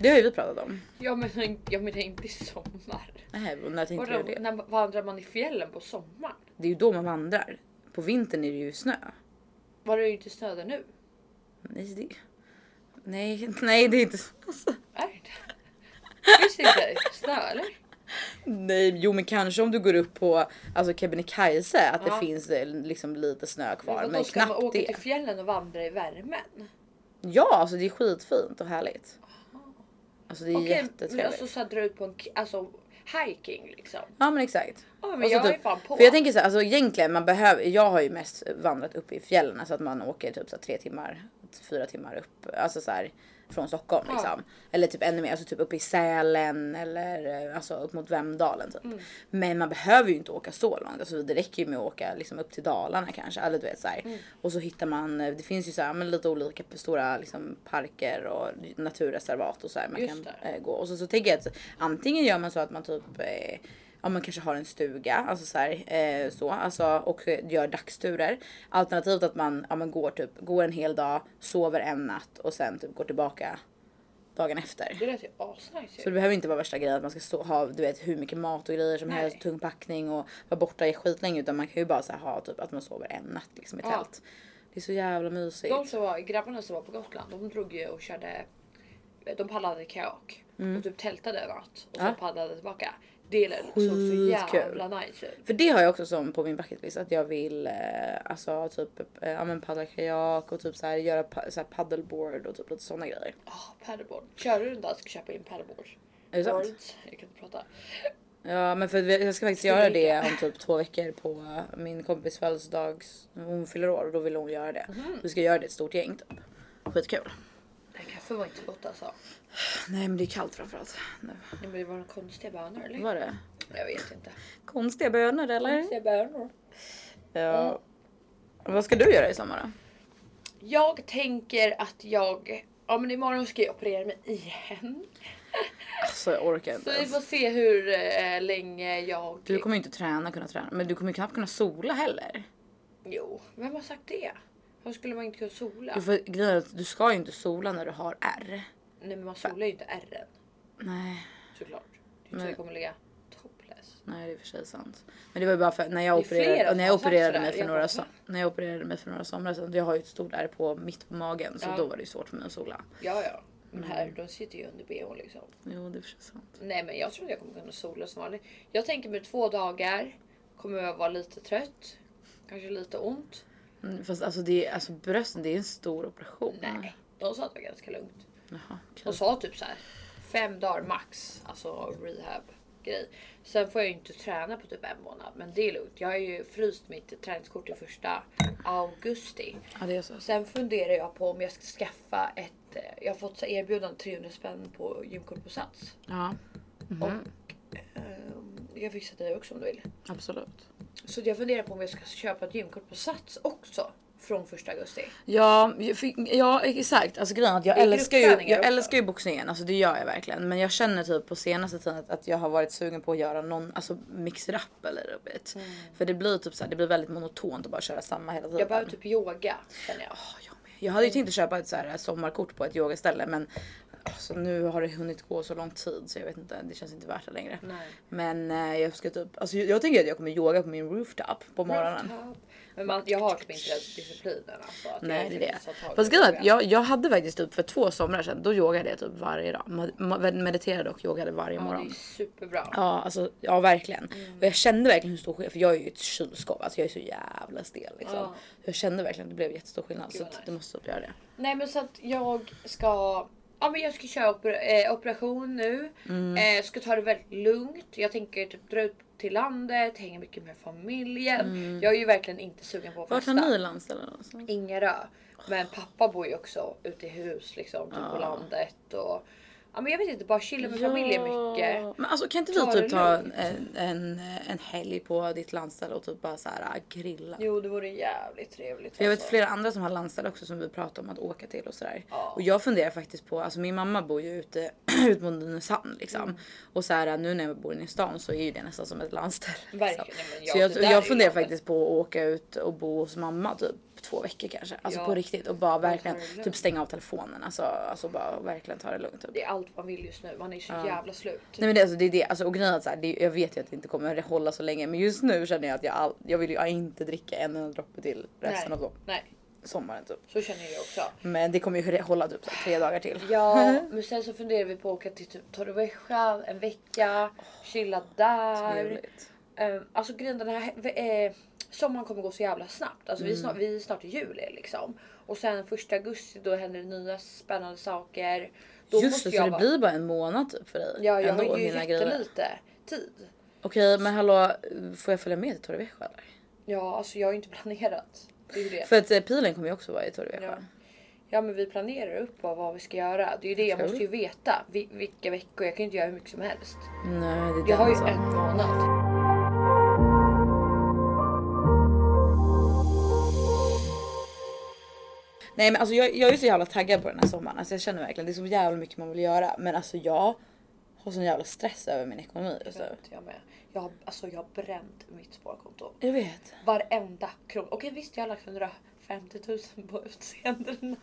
Det har ju vi pratat om. Ja men jag menar inte i sommar. Nej, när tänkte Vadå, du det? när vandrar man i fjällen på sommaren? Det är ju då man vandrar. På vintern är det ju snö. Var det ju inte snö där nu? Nej, det... Nej, nej det är inte... Alltså, Är det? Finns det inte snö eller? nej, jo men kanske om du går upp på alltså Kebnekaise att Ja. det finns eh, liksom lite snö kvar. Men, Men, ska man knappt åka det. till fjällen och vandra i värmen? Ja, alltså det är skitfint och härligt. Alltså det är men jättetrevligt. alltså så dra ut på en alltså, hiking liksom. Ja men exakt. Ja men Och så jag är typ- fan på. För jag tänker så här, alltså egentligen man behöver, jag har ju mest vandrat upp i fjällen så att man åker typ så tre timmar, fyra timmar upp, alltså så här från Stockholm Ja. liksom. Eller typ ännu mer, alltså typ upp i Sälen eller eh, alltså upp mot Vemdalen typ. Mm. Men man behöver ju inte åka så långt, alltså det räcker ju med att åka liksom upp till Dalarna kanske, eller du vet så här. Mm. Och så hittar man, eh, det finns ju så här, men lite olika stora liksom parker och naturreservat och så här man Just kan eh, gå. Och så, så tänker jag att antingen gör man så att man typ eh, ja, man kanske har en stuga, alltså så här, eh, så, alltså, och gör dagsturer. Alternativt att man, ja, man går typ, går en hel dag, sover en natt och sen typ går tillbaka dagen efter. Det lät ju asnice Så det behöver inte vara värsta grejen att man ska stå, ha du vet hur mycket mat och grejer som Nej. helst, tung packning och vara borta i skitlänge utan man kan ju bara så här, ha typ att man sover en natt liksom i Ja. tält. Det är så jävla mysigt. De som var, grabbarna som var på Gotland, de drog ju och körde, de paddlade kajak och typ tältade en natt och så Mm. Ja. paddlade tillbaka. Det såg så jävla nice ut. För det har jag också som på min bucketlist att jag vill eh, alltså typ eh, ja, men paddla kajak och typ så här göra pa- så här paddleboard och typ lite sådana grejer. Ah, paddleboard. Kör du en dag ska köpa in paddleboard. Är det sant? Boards. Jag kan inte prata. Ja men för jag ska faktiskt göra det om typ två veckor på min kompis födelsedags, hon fyller år och då vill hon göra det. Vi ska göra det ett stort gäng typ. Skitkul. Kaffe var inte gott alltså. Nej men det är kallt framförallt. Nu. Nej, men det var några konstiga bönor eller? Var det? Jag vet inte. Konstiga bönor eller? Konstiga bönor. Ja. Vad ska du göra i sommar då? Jag tänker att jag, ja men imorgon ska jag operera mig igen. Alltså jag orkar inte Så vi får se hur eh, länge jag... Du kommer ju inte träna, kunna träna. Men du kommer ju knappt kunna sola heller. Jo, vem har sagt det? Hur skulle man inte kunna sola? Grejen är att du ska ju inte sola när du har R. Nej men man solar ju inte ärren Nej, såklart. Det är inte så Nej. jag kommer ligga topless. nej det är i och för sig sant. Men det var ju bara för när jag Det är flera opererade, när jag har sagt opererade sådär. mig för Jag några bara, va? när jag opererade mig för några somrar sedan. Jag har ju ett stort R på mitt på magen så Ja. då var det ju svårt för mig att sola. Ja ja. Men här, Mm. de sitter ju under bhn liksom. Jo det är i och för sig sant. Nej men jag tror att jag kommer kunna sola som vanligt. Jag tänker med två dagar kommer jag vara lite trött. Kanske lite ont. Mm, fast alltså, det är, alltså brösten det är en stor operation. Nej, de sa att det var ganska lugnt. Jaha, okej. De sa typ så här fem dagar max, alltså rehab grej. Sen får jag ju inte träna på typ en månad, men det är lugnt. Jag har ju fryst mitt träningskort till första augusti. Ja det är så. Sen funderar jag på om jag ska skaffa ett. eh, Jag har fått erbjudande 300 spänn på gymkort på Sats. Ja. Mhm. Och ehm, jag fixar det också om du vill. Absolut. Så jag funderar på om jag ska köpa ett gymkort på Sats också från första augusti. Ja, ja exakt. Alltså grejen att jag älskar ju, jag också. älskar ju boxningen. Alltså det gör jag verkligen. Men jag känner typ på senaste tiden att, att jag har varit sugen på att göra någon, alltså mix up a little bit. För det blir typ så här, det blir väldigt monotont att bara köra samma hela tiden. Jag behöver typ yoga känner jag. Ja, jag. Jag hade ju tänkt att köpa ett så här sommarkort på ett yogaställe men alltså, nu har det hunnit gå så lång tid så jag vet inte, det känns inte värt det längre. Nej. Men eh, jag ska typ, alltså jag, jag tänker att jag kommer yoga på min rooftop på morgonen. Rooftop. Men man, jag har typ inte den disciplinen alltså. Att Nej jag det är inte det. Fast grejen är jag, jag hade faktiskt typ för två somrar sedan, då yogade jag typ varje dag. Mediterade och yogade varje Ja, det morgon. är superbra. Ja alltså ja verkligen. Mm. Och jag kände verkligen hur stor skillnad, för jag är ju ett kylskåp, alltså jag är så jävla stel liksom. Ja. Jag kände verkligen att det blev jättestor skillnad Gud, så nice. det måste typ göra det. Nej men så att jag ska Ja men jag ska köra oper- eh, operation nu. Mm. Eh, ska ta det väldigt lugnt. Jag tänker typ dra ut till landet, hänga mycket med familjen. Jag är ju verkligen inte sugen på att Mm. Vart har festa. ni landställen någonstans? Ingerö. Men pappa bor ju också ute i hus liksom, typ på Ja. landet. Och, ja men jag vet inte, bara chilla med familjen mycket. Men alltså kan inte vi typ ta en, en, en helg på ditt landställe och typ bara så här äh, grilla? Jo det vore jävligt trevligt. För jag vet alltså. flera andra som har landställe också som vi pratar om att åka till och sådär. Ja. Och jag funderar faktiskt på, alltså min mamma bor ju ute [clears throat] ut mot Nynäshamn liksom. Mm. Och så här nu när jag bor inne i stan så är ju det nästan som ett landställe. Verkligen, liksom. men ja, så jag, jag funderar faktiskt på att åka ut och bo hos mamma typ två veckor kanske. Alltså Ja. på riktigt och bara verkligen typ stänga av telefonen. Alltså, alltså bara verkligen ta det lugnt. Typ. Det är allt man vill just nu, man är så Ja. jävla slut. Nej men det, alltså, det är det, alltså, och grejen är att så här, det, jag vet ju att det inte kommer hålla så länge men just nu känner jag att jag, all, jag vill ju inte dricka en enda droppe till resten Nej. av Nej, sommaren typ. så känner jag också. Men det kommer ju hålla typ så här, tre dagar till. Ja, [laughs] men sen så funderar vi på att åka till typ Torrevieja en vecka, chilla där. Um, alltså grejen den här eh, sommaren kommer gå så jävla snabbt. Alltså vi, Mm. snart, vi är snart i juli liksom. Och sen första augusti då händer det nya spännande saker. Då Just måste det, så det blir bara en månad typ för dig. Ja, jag ändå har ju jättelite tid. Okej men hallå, får jag följa med till Torrevieja eller? Ja, alltså jag har ju inte planerat. Det är det. För att eh, pilen kommer ju också vara i Torrevieja. Ja. Ja men vi planerar upp vad, vad vi ska göra. Det är ju det jag måste ju veta. Vi, vilka veckor. Jag kan ju inte göra hur mycket som helst. Nej det är Jag har ju en månad. Nej men alltså jag, jag är så jävla taggad på den här sommaren. Alltså jag känner verkligen det är så jävla mycket man vill göra. Men alltså jag har sån jävla stress över min ekonomi just nu. Vet jag med. Jag har, alltså, jag har bränt mitt sparkonto. Jag vet. Varenda krona. Okej visst jag har lagt 150 000 på utseendena.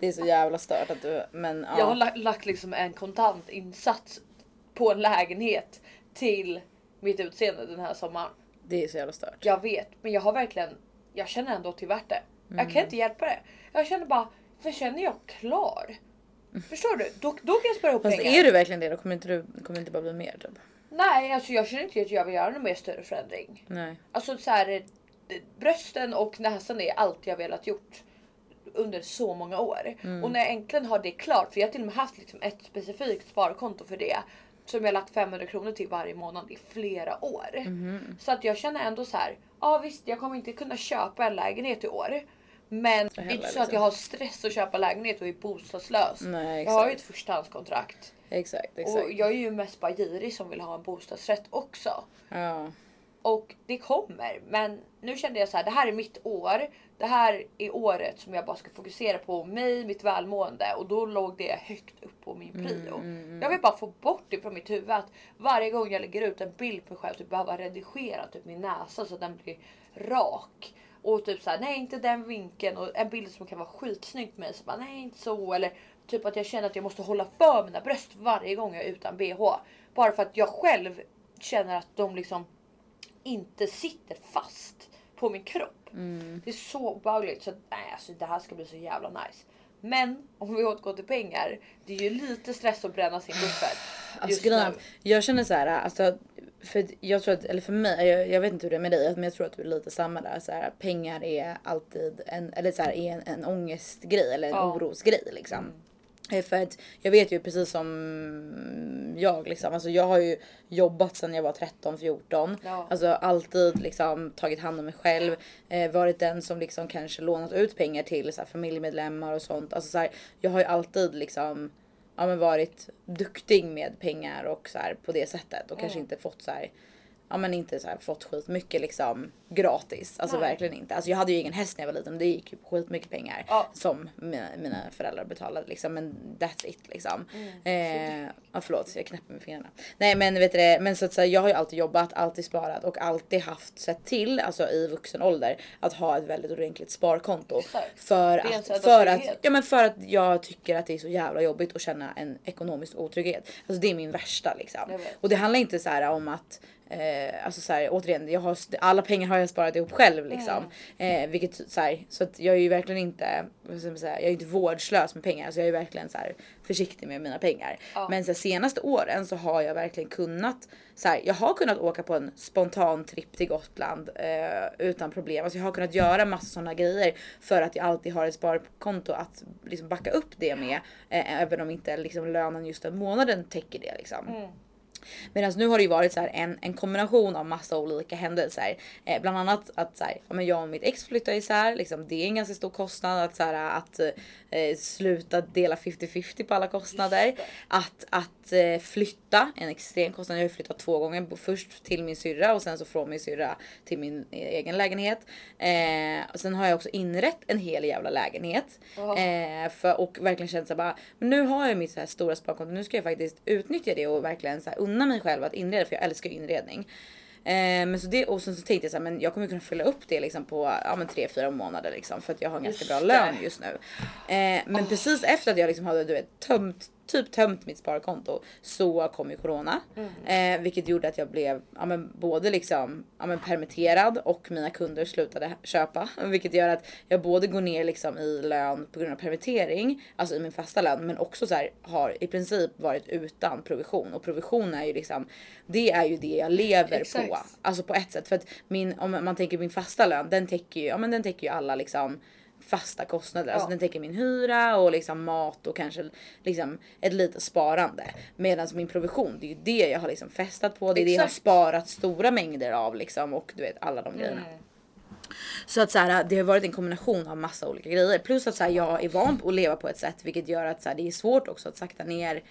Det är så jävla stört att du, men ja. Jag har lagt, lagt liksom en kontant insats på en lägenhet till mitt utseende den här sommaren. Det är så jävla stört. Jag vet, men jag har verkligen. Jag känner ändå är värt det. Jag Mm. kan inte hjälpa det. Jag känner bara, för känner jag klar? Förstår du? Då, då kan jag spara ihop Fast pengar. är du verkligen det då kommer inte du kommer inte bara bli mer typ. Nej, alltså jag känner inte att jag vill göra någon mer större förändring. Nej. Alltså så här, brösten och näsan är allt jag velat gjort under så många år. Mm. Och när jag äntligen har det klart, för jag har till och med haft liksom ett specifikt sparkonto för det. Som jag lagt 500 kronor till varje månad i flera år. Mhm. Så att jag känner ändå så här. Ja visst, jag kommer inte kunna köpa en lägenhet i år. Men det är inte så att liksom. jag har stress att köpa lägenhet och är bostadslös. Nej jag har ju ett förstahandskontrakt. Exakt exakt. Och jag är ju mest bara girig som vill ha en bostadsrätt också. Ja. Och det kommer. Men nu kände jag så här, det här är mitt år. Det här är året som jag bara ska fokusera på mig, mitt välmående. Och då låg det högt upp på min prio. Jag vill bara få bort det från mitt huvud. Att varje gång jag lägger ut en bild på mig själv, typ behöva redigera typ min näsa så att den blir rak. Och typ såhär, nej inte den vinkeln. Och en bild som kan vara skitsnyggt med mig. Så bara, nej inte så. Eller typ att jag känner att jag måste hålla för mina bröst varje gång jag är utan bh. Bara för att jag själv känner att de liksom inte sitter fast på min kropp. Det är så obehagligt så att, nej, alltså, det här ska bli så jävla nice. Men om vi återgår till pengar. Det är ju lite stress att bränna sin buffert. [sighs] Alltså grejen, jag känner så här, alltså, för jag tror att, eller för mig, jag, jag vet inte hur det är med dig, men jag tror att du är lite samma där. Så här, pengar är alltid en, eller så här, är en, en ångestgrej eller en Ja. orosgrej liksom. Eh, För att jag vet ju precis som jag liksom, alltså jag har ju jobbat sedan jag var 13-14. Ja. Alltså alltid liksom tagit hand om mig själv. Eh, varit den som liksom kanske lånat ut pengar till så här, familjemedlemmar och sånt. Alltså så här, jag har ju alltid liksom ja, men varit duktig med pengar och så här, på det sättet och kanske inte fått så här ja men inte så här fått skit mycket liksom gratis. Alltså Nej. verkligen inte. Alltså jag hade ju ingen häst när jag var liten och det gick ju på skitmycket pengar Ja. som mina, mina föräldrar betalade liksom. Men that's it liksom. Mm. Eh, ja förlåt jag knäpper med fingrarna. Nej men vet du det, men så att säga jag har ju alltid jobbat, alltid sparat och alltid haft sett till alltså i vuxen ålder att ha ett väldigt ordentligt sparkonto. Exakt. För att, för att, ja men för att jag tycker att det är så jävla jobbigt att känna en ekonomisk otrygghet. Alltså det är min värsta liksom. Och det handlar inte så här om att Eh, alltså så här, återigen, jag har, alla pengar har jag sparat ihop själv liksom. Mm. Eh, vilket så här, så att jag är ju verkligen inte, vad ska man säga, jag är inte vårdslös med pengar. Så jag är verkligen så här, försiktig med mina pengar. Ja. Men så här, senaste åren så har jag verkligen kunnat, så här, jag har kunnat åka på en spontan tripp till Gotland eh, utan problem. Alltså jag har kunnat göra massa sådana grejer för att jag alltid har ett sparkonto att liksom backa upp det med. Eh, även om inte liksom, lönen just den månaden täcker det liksom. Mm. Medan nu har det ju varit så här en, en kombination av massa olika händelser. Eh, bland annat att så här, ja, men jag och mitt ex flyttade isär. Liksom, det är en ganska stor kostnad att, så här, att eh, sluta dela 50-50 på alla kostnader. Att, att eh, flytta, en extrem kostnad. Jag har flyttat två gånger. Först till min syrra och sen så från min syrra till min egen lägenhet. Eh, och sen har jag också inrett en hel jävla lägenhet. Eh, för, och verkligen känt så här bara, men nu har jag mitt så här stora sparkonto. Nu ska jag faktiskt utnyttja det och verkligen så här unna mig själv att inreda för jag älskar ju inredning. Eh, men så det, och sen så tänkte jag så här, men jag kommer kunna fylla upp det liksom på ja, men 3-4 månader liksom för att jag har en ganska bra lön just nu. Eh, men precis efter att jag liksom hade du vet, tömt, typ tömt mitt sparkonto så kom ju corona. Eh, vilket gjorde att jag blev ja, men både liksom ja, men permitterad och mina kunder slutade köpa. [laughs] Vilket gör att jag både går ner liksom i lön på grund av permittering, alltså i min fasta lön, men också så här, har i princip varit utan provision. Och provision är ju liksom, det är ju det jag lever Exakt. på. Alltså på ett sätt. För att min, om man tänker min fasta lön, den täcker ju, ja, men den täcker ju alla liksom fasta kostnader. Alltså Ja. den täcker min hyra och liksom mat och kanske liksom ett litet sparande. Medan min provision, det är ju det jag har liksom festat på. Det är det jag har Exakt. sparat stora mängder av liksom och du vet alla de grejerna. Mm. Så att så här, det har varit en kombination av massa olika grejer. Plus att så här, jag är van på att leva på ett sätt vilket gör att så här, det är svårt också att sakta ner.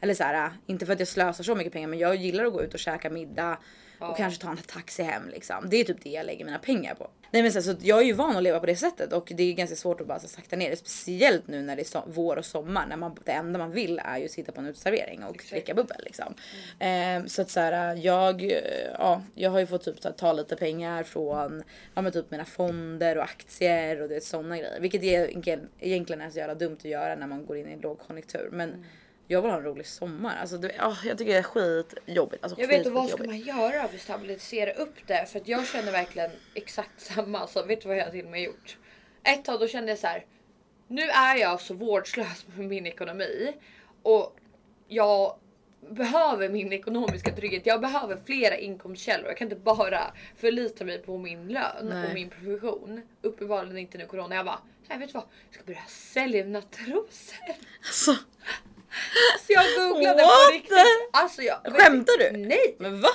Eller så här, inte för att jag slösar så mycket pengar men jag gillar att gå ut och käka middag Ja. och kanske ta en taxi hem liksom. Det är typ det jag lägger mina pengar på. Nej men så, så jag är ju van att leva på det sättet och det är ganska svårt att bara så, sakta ner det. Speciellt nu när det är so- vår och sommar när man, det enda man vill är ju att sitta på en uteservering och Exakt. dricka bubbel liksom. Ehm, så att så här, jag, eh, ja, jag har ju fått typ så här, ta lite pengar från ja, men typ mina fonder och aktier och det sådana grejer. Vilket egentligen, egentligen är så jävla dumt att göra när man går in i en lågkonjunktur. Men jag vill ha en rolig sommar. Alltså, det, ja, jag tycker det är skitjobbigt. Alltså, Jag vet inte vad ska man göra för att stabilisera upp det? För att jag känner verkligen exakt [laughs] samma. Så vet du vad jag till och med gjort? Ett tag då kände jag så här. Nu är jag så vårdslös med min ekonomi och jag behöver min ekonomiska trygghet. Jag behöver flera inkomstkällor. Jag kan inte bara förlita mig på min lön Nej. och min provision. Uppenbarligen inte nu corona. Jag bara, nej vet du vad? Jag ska börja sälja mina trosor. Alltså, [laughs] Så jag googlade What på riktigt. Alltså jag, Skämtar du? Nej! men va?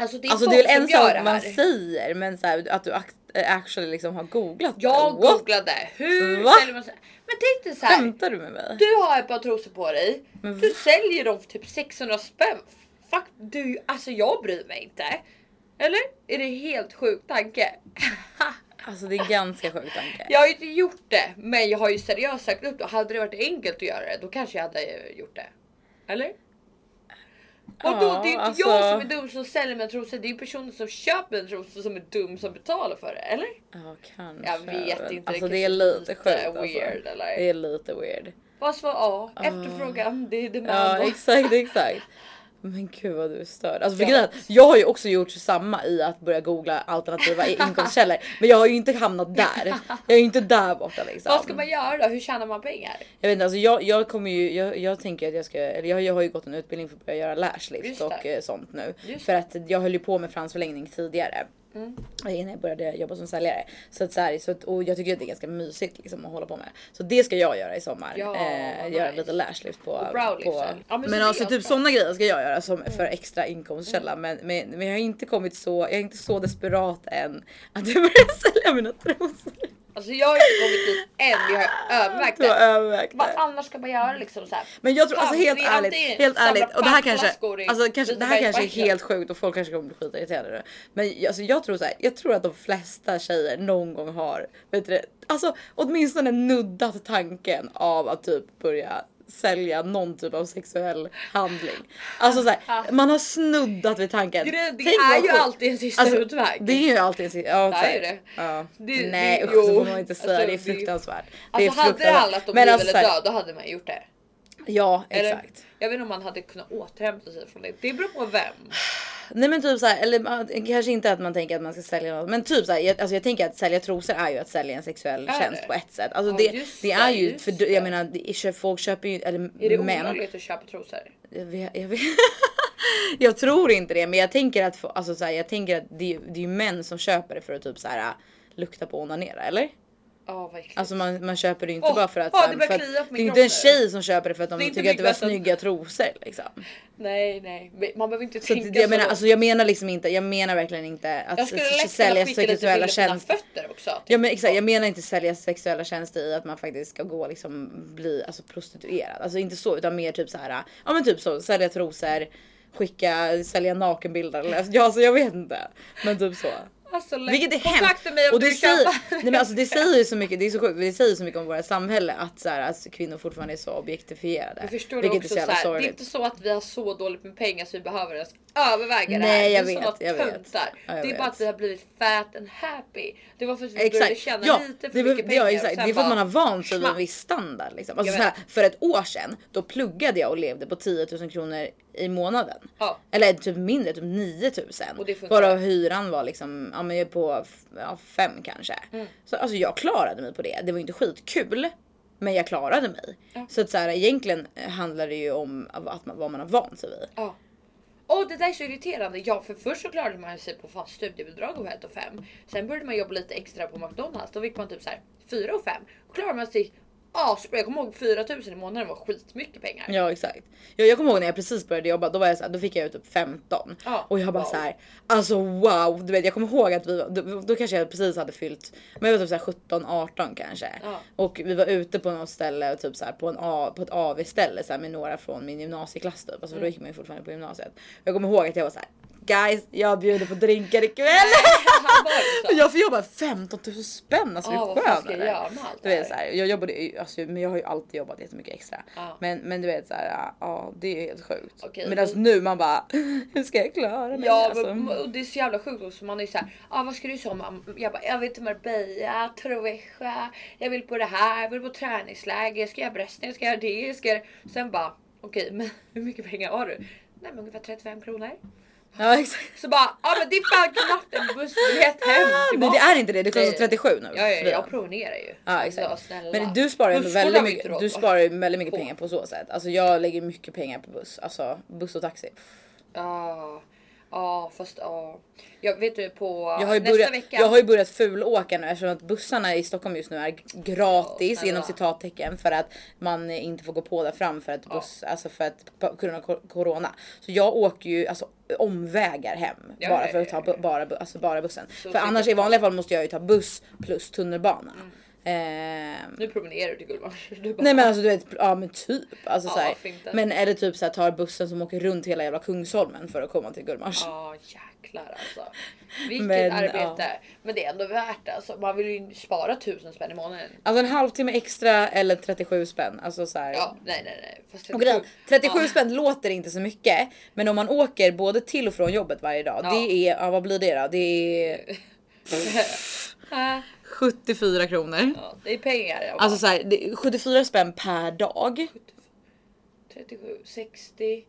Alltså det är Alltså det är väl en sak man säger men så här, att du act- actually liksom har googlat Jag det. Googlade hur Va? säljer man Men tänk dig så här. Skämtar du med mig? Du har ett par trosor på dig. Men Du va? säljer dem för typ 600 spänn. Fuck du, alltså jag bryr mig inte. Eller? Är det helt sjuk tanke? [laughs] Alltså det är ganska sjuk tanke. jag har ju inte gjort det, men jag har ju seriöst sagt upp det. Hade det varit enkelt att göra det, då kanske jag hade gjort det. Eller? Vadå? Ja, det är inte alltså- jag som är dum som säljer mina trosor. Det är personen som köper mina trosor som är dum som betalar för det. Eller? Ja kanske. Jag vet inte. Alltså det det är lite sjukt alltså. weird, eller? Det är lite weird. Vad var ja, efterfrågan, det är det man Ja då. exakt exakt. Men gud vad du är störd. Alltså för Jag jag har ju också gjort samma i att börja googla alternativa [laughs] inkomstkällor. Men jag har ju inte hamnat där. Jag är ju inte där borta liksom. Vad ska man göra då? Hur tjänar man pengar? Jag vet inte, alltså jag, jag kommer ju, jag, jag tänker att jag ska, eller jag, jag har ju gått en utbildning för att börja göra lashlift och eh, sånt nu. Just för att jag höll ju på med fransförlängning tidigare. Mm. Innan jag började jobba som säljare. Så att så här, så att, och jag tycker att det är ganska mysigt liksom att hålla på med. Så det ska jag göra i sommar. Ja, eh, nice. Göra lite lashlift på. Och på? Ja, men men alltså typ sådana grejer ska jag göra som Mm. för extra inkomstkälla. Men, men, men jag har inte kommit så, jag är inte så desperat än att jag börjar [laughs] sälja mina trosor. Alltså jag har inte kommit dit än, vi har övervägt det. övervägt Vad annars ska man göra liksom så här? Men jag tror alltså helt ärligt, helt ärligt och det här kanske, alltså kanske, det här kanske är helt sjukt och folk kanske kommer bli skitirriterade. Men alltså jag tror så här, jag tror att de flesta tjejer någon gång har, vet du, det, alltså åtminstone nuddat tanken av att typ börja sälja någon typ av sexuell handling. Alltså så här, man har snuddat vid tanken. Det Tänk är ju alltid en sista Alltså, utväg. Det är ju alltid en sista, ja, Det så är ju det. Ja. Det- Nej det- usch, så jo. får man inte säga, Alltså, det är det- fruktansvärt. Det är Alltså hade det fruktansvärt. handlat om liv alltså, så eller död, då hade man gjort det. Ja Eller, exakt. Jag vet inte om man hade kunnat återhämta sig från det. Det beror på vem. Nej men typ så här, eller kanske inte att man tänker att man ska sälja något, men typ så här, jag, alltså jag tänker att sälja trosor är ju att sälja en sexuell Är tjänst det? på ett sätt. Alltså Ja, det, det det, är ju, för jag menar det folk köper ju, eller Är det män. olagligt att köpa trosor? Jag, vet, jag, vet. [laughs] jag tror inte det, men jag tänker att, alltså så här, jag tänker att det, det är ju män som köper det för att typ så här lukta på och onanera eller? Ja äckligt. Alltså man, man köper det ju inte Åh, bara för att, så det för att det är inte en tjej som köper det för att de Det tycker att det var snygga trosor liksom. Nej nej, man behöver inte Så tänka att, jag så menar, alltså jag menar liksom inte, jag menar verkligen inte att Jag skulle sälja sexuella tjänster. fötter också. typ. Ja men exakt, jag menar inte sälja sexuella tjänster i att man faktiskt ska gå liksom bli alltså, prostituerad. Alltså inte så utan mer typ så här. Ja men typ så sälja trosor, skicka, sälja nakenbilder eller ja, alltså jag vet inte. Men typ så. Alltså. Vilket är hemskt. mig om Och det säger, nej men alltså det säger ju så mycket, det är så sjukt, det säger så mycket om vårt samhälle att, så här, att kvinnor fortfarande är så objektifierade. Jag förstår det vilket också är så så här, det är sorgligt. inte så att vi har så dåligt med pengar så vi behöver ens överväga det här. Nej, jag vet, jag vet. Ja, jag det är bara vet. att vi har blivit fat and happy. Det var för att vi började Exakt. tjäna Ja, lite för det, mycket pengar. ja, exakt. det är för att man har bara, vant sig vid en viss standard. Liksom. Alltså, här, för ett år sedan då pluggade jag och levde på 10 000 kronor i månaden. Ja. Eller typ mindre, typ 9 000. Och det funkar. Varav hyran var liksom ja, men jag är på ja, fem kanske. Mm. Så alltså jag klarade mig på det. Det var inte skitkul. Men jag klarade mig. Ja. Så att så här, egentligen handlar det ju om att man, vad man har vant sig vid. Ja. Och det där är så irriterande. Ja, för först så klarade man sig på fast studiebidrag och 1 och 5. Sen började man jobba lite extra på McDonalds. Då fick man typ så här 4 och 5. Då klarade man sig asbra. Jag kommer ihåg 4000 i månaden var skitmycket pengar. Ja exakt. Jag, jag kommer ihåg när jag precis började jobba, då var jag så här, då fick jag ut typ 15 Ja, och jag bara wow. så här, alltså wow, du vet jag kommer ihåg att vi då, då kanske jag precis hade fyllt, men jag var typ så här 17 18 kanske Ja. och vi var ute på något ställe och typ så här på en A, på ett AV ställe så här, med några från min gymnasieklass typ, alltså Mm. då gick man ju fortfarande på gymnasiet. Jag kommer ihåg att jag var så här, guys jag bjuder på drinkar ikväll. Ju [laughs] så. jag får jobba 15 000 spänn, alltså Ja, hur jag skön är göra allt Du vet så här, jag jobbade ju- alltså, men jag har ju alltid jobbat jättemycket extra. Ja. Men, men du vet så här, ja det är ju helt sjukt. Okej, Medan då- nu man bara, [laughs] hur ska jag klara mig? Ja alltså, men det är så jävla sjukt också. Man är så här, ah, vad ska du som? Jag bara, jag vill till Marbella, Troveja, jag vill på det här, jag vill på träningsläger, jag ska göra brösten, jag ska göra det, jag ska göra... Sen bara, okej men [laughs] hur mycket pengar har du? Nej men ungefär 35 kronor. Ja exakt. Så bara, ja men det är fan knappt en bussbiljett hem tillbaka. det är inte det, det kostar Nej. 37 nu. Ja, ja, jag promenerar ju. Ja exakt. snälla. Men du sparar ju väldigt mycket, du sparar väldigt mycket På. pengar på så sätt. Alltså jag lägger mycket pengar på buss, alltså buss och taxi. Ja, ja fast ja. Jag vet du på Jag har, ju nästa börjat, vecka. jag har ju börjat fulåka nu eftersom att bussarna i Stockholm just nu är gratis Ja, inom citattecken för att man inte får gå på där fram för att buss, alltså för att på grund av corona. Så jag åker ju alltså omvägar hem Ja, bara ja, för att ja, ta bara, alltså bara bussen. Så för annars i vanliga fall måste jag ju ta buss plus tunnelbana. Mm. Ehm, Nu promenerar du till bara, Nej men alltså du vet, ja men typ. Alltså, Ja, så här, varför inte? men är det typ så här, tar bussen som åker runt hela jävla Kungsholmen för att komma till Gullmars? Ja jäklar alltså. Vilket Men, arbete. Men det är ändå värt det. Alltså, man vill ju spara tusen spänn i månaden. Alltså en halvtimme extra eller 37 spänn. Alltså så här. Ja, nej nej nej. Fast Och grejen, 37 ja. spänn låter inte så mycket, men om man åker både till och från jobbet varje dag, Ja. det är, ja vad blir det då? Det är [laughs] 74 kronor. ja, det är pengar. Jag Alltså så här, det är 74 spänn per dag. 37, 60.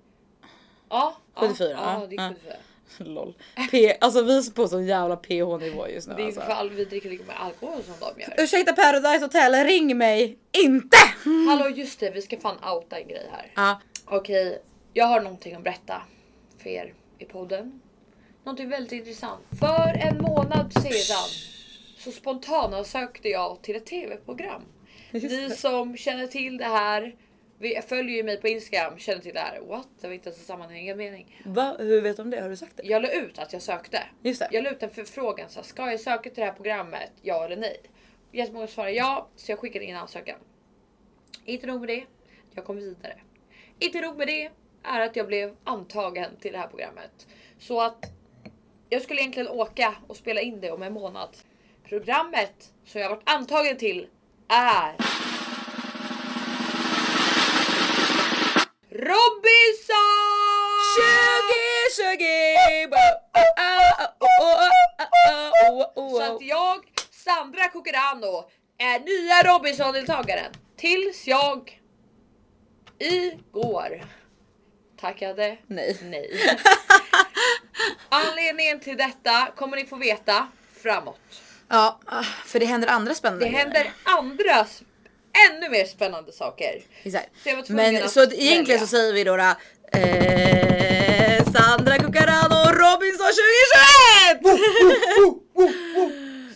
Ja. 74, Ja, det är 74. [laughs] Lol. P, alltså vi är på så jävla PH nivå just nu Det är alltså. för fall vi dricker lika mycket alkohol som de gör. Ursäkta Paradise Hotel, ring mig inte! [laughs] Hallå just det, vi ska fan outa en grej här. Ja, Okej, jag har någonting att berätta för er i podden. Någonting väldigt intressant. För en månad sedan så spontant sökte jag till ett tv-program. Ni som känner till det här, vi följer ju mig på Instagram, känner till det här. What? Det var inte ens en sammanhängande mening. Va? Hur vet du om det? Har du sagt det? Jag la ut att jag sökte. Just det. Jag la ut en förfrågan. Så här, ska jag söka till det här programmet? Ja eller nej? Jättemånga svarade ja, så jag skickade in ansökan. Inte nog med det, jag kom vidare. Inte nog med det är att jag blev antagen till det här programmet. Så att jag skulle egentligen åka och spela in det om en månad. Programmet som jag varit antagen till är Robinson! 2020! Så att jag, Sandra Cucurano, är nya Robinson-deltagaren. Tills jag igår tackade Nej. nej. Anledningen till detta kommer ni få veta framåt. Ja, för det händer andra spännande Det grejer. händer andra ännu mer spännande saker. Exakt. Så Men så att egentligen välja. så säger vi då, då eh, Sandra Cucarano Robinson 2021!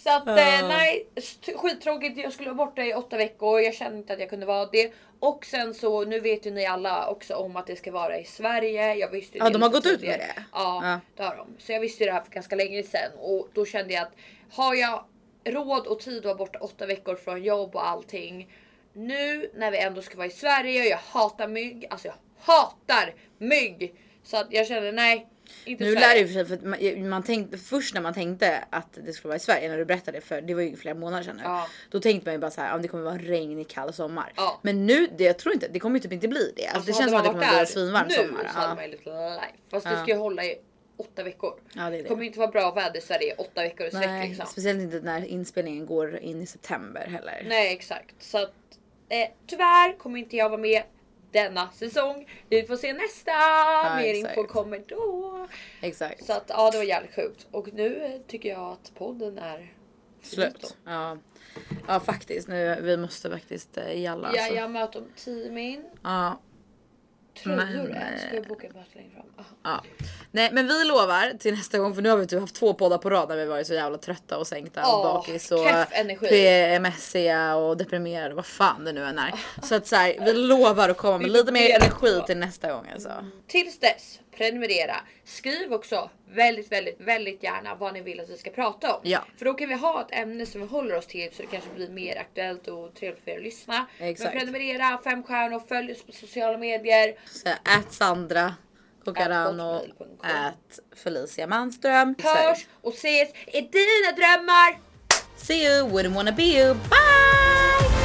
Så att eh, nej, skittråkigt. Jag skulle vara borta i åtta veckor. Jag kände inte att jag kunde vara det. Och sen så, nu vet ju ni alla också om att det ska vara i Sverige. Jag visste ju Ja, det de har lite gått ut med tidigare. det. Ja, Ja. det har de. Så jag visste ju det här för ganska länge sedan. Och då kände jag att har jag råd och tid att vara borta åtta veckor från jobb och allting. Nu när vi ändå ska vara i Sverige och jag hatar mygg. Alltså jag hatar mygg. Så att jag kände nej. Inte Nu lär det för sig för man, man tänkte först när man tänkte att det skulle vara i Sverige när du berättade det för det var ju flera månader sedan nu. Ja. Då tänkte man ju bara så här, ja, det kommer vara regnig kall sommar. Ja. Men nu, det, jag tror inte, det kommer ju typ inte bli det. Alltså, det känns som att det kommer bli en svinvarm nu sommar. så hade Ja. man ju lite life. Fast det ska ju hålla i åtta veckor. Ja, det Det kommer inte vara bra väder i Sverige åtta veckor i sträck liksom. speciellt inte när inspelningen går in i september heller. Nej exakt. Så att eh, tyvärr kommer inte jag vara med denna säsong. Vi får se nästa. Mer exakt. info kommer då. Exakt. Så att ja det var jävligt sjukt. Och nu tycker jag att podden är Slut. Ja. ja faktiskt, nu, vi måste faktiskt eh, jalla alltså. Ja, jag möter om 10 min. Ja. Tröjor Men. Ska eh, jag boka en plats längre fram? Ah. Ja. Nej men vi lovar till nästa gång för nu har vi typ haft två poddar på rad när vi varit så jävla trötta och sänkta och Åh, bakis och. PMSiga och deprimerade vad fan det nu än är. Så att så här, vi lovar att komma med lite mer energi till nästa gång alltså. Tills dess, prenumerera. Skriv också väldigt, väldigt, väldigt gärna vad ni vill att vi ska prata om. Ja. För då kan vi ha ett ämne som vi håller oss till så det kanske blir mer aktuellt och trevligt för er att lyssna. Exakt. Men prenumerera, fem stjärnor, följ oss på sociala medier. Ät Sandra Cocarano, ät Felicia Manström. Hörs och ses i dina drömmar. See you, wouldn't wanna be you, bye!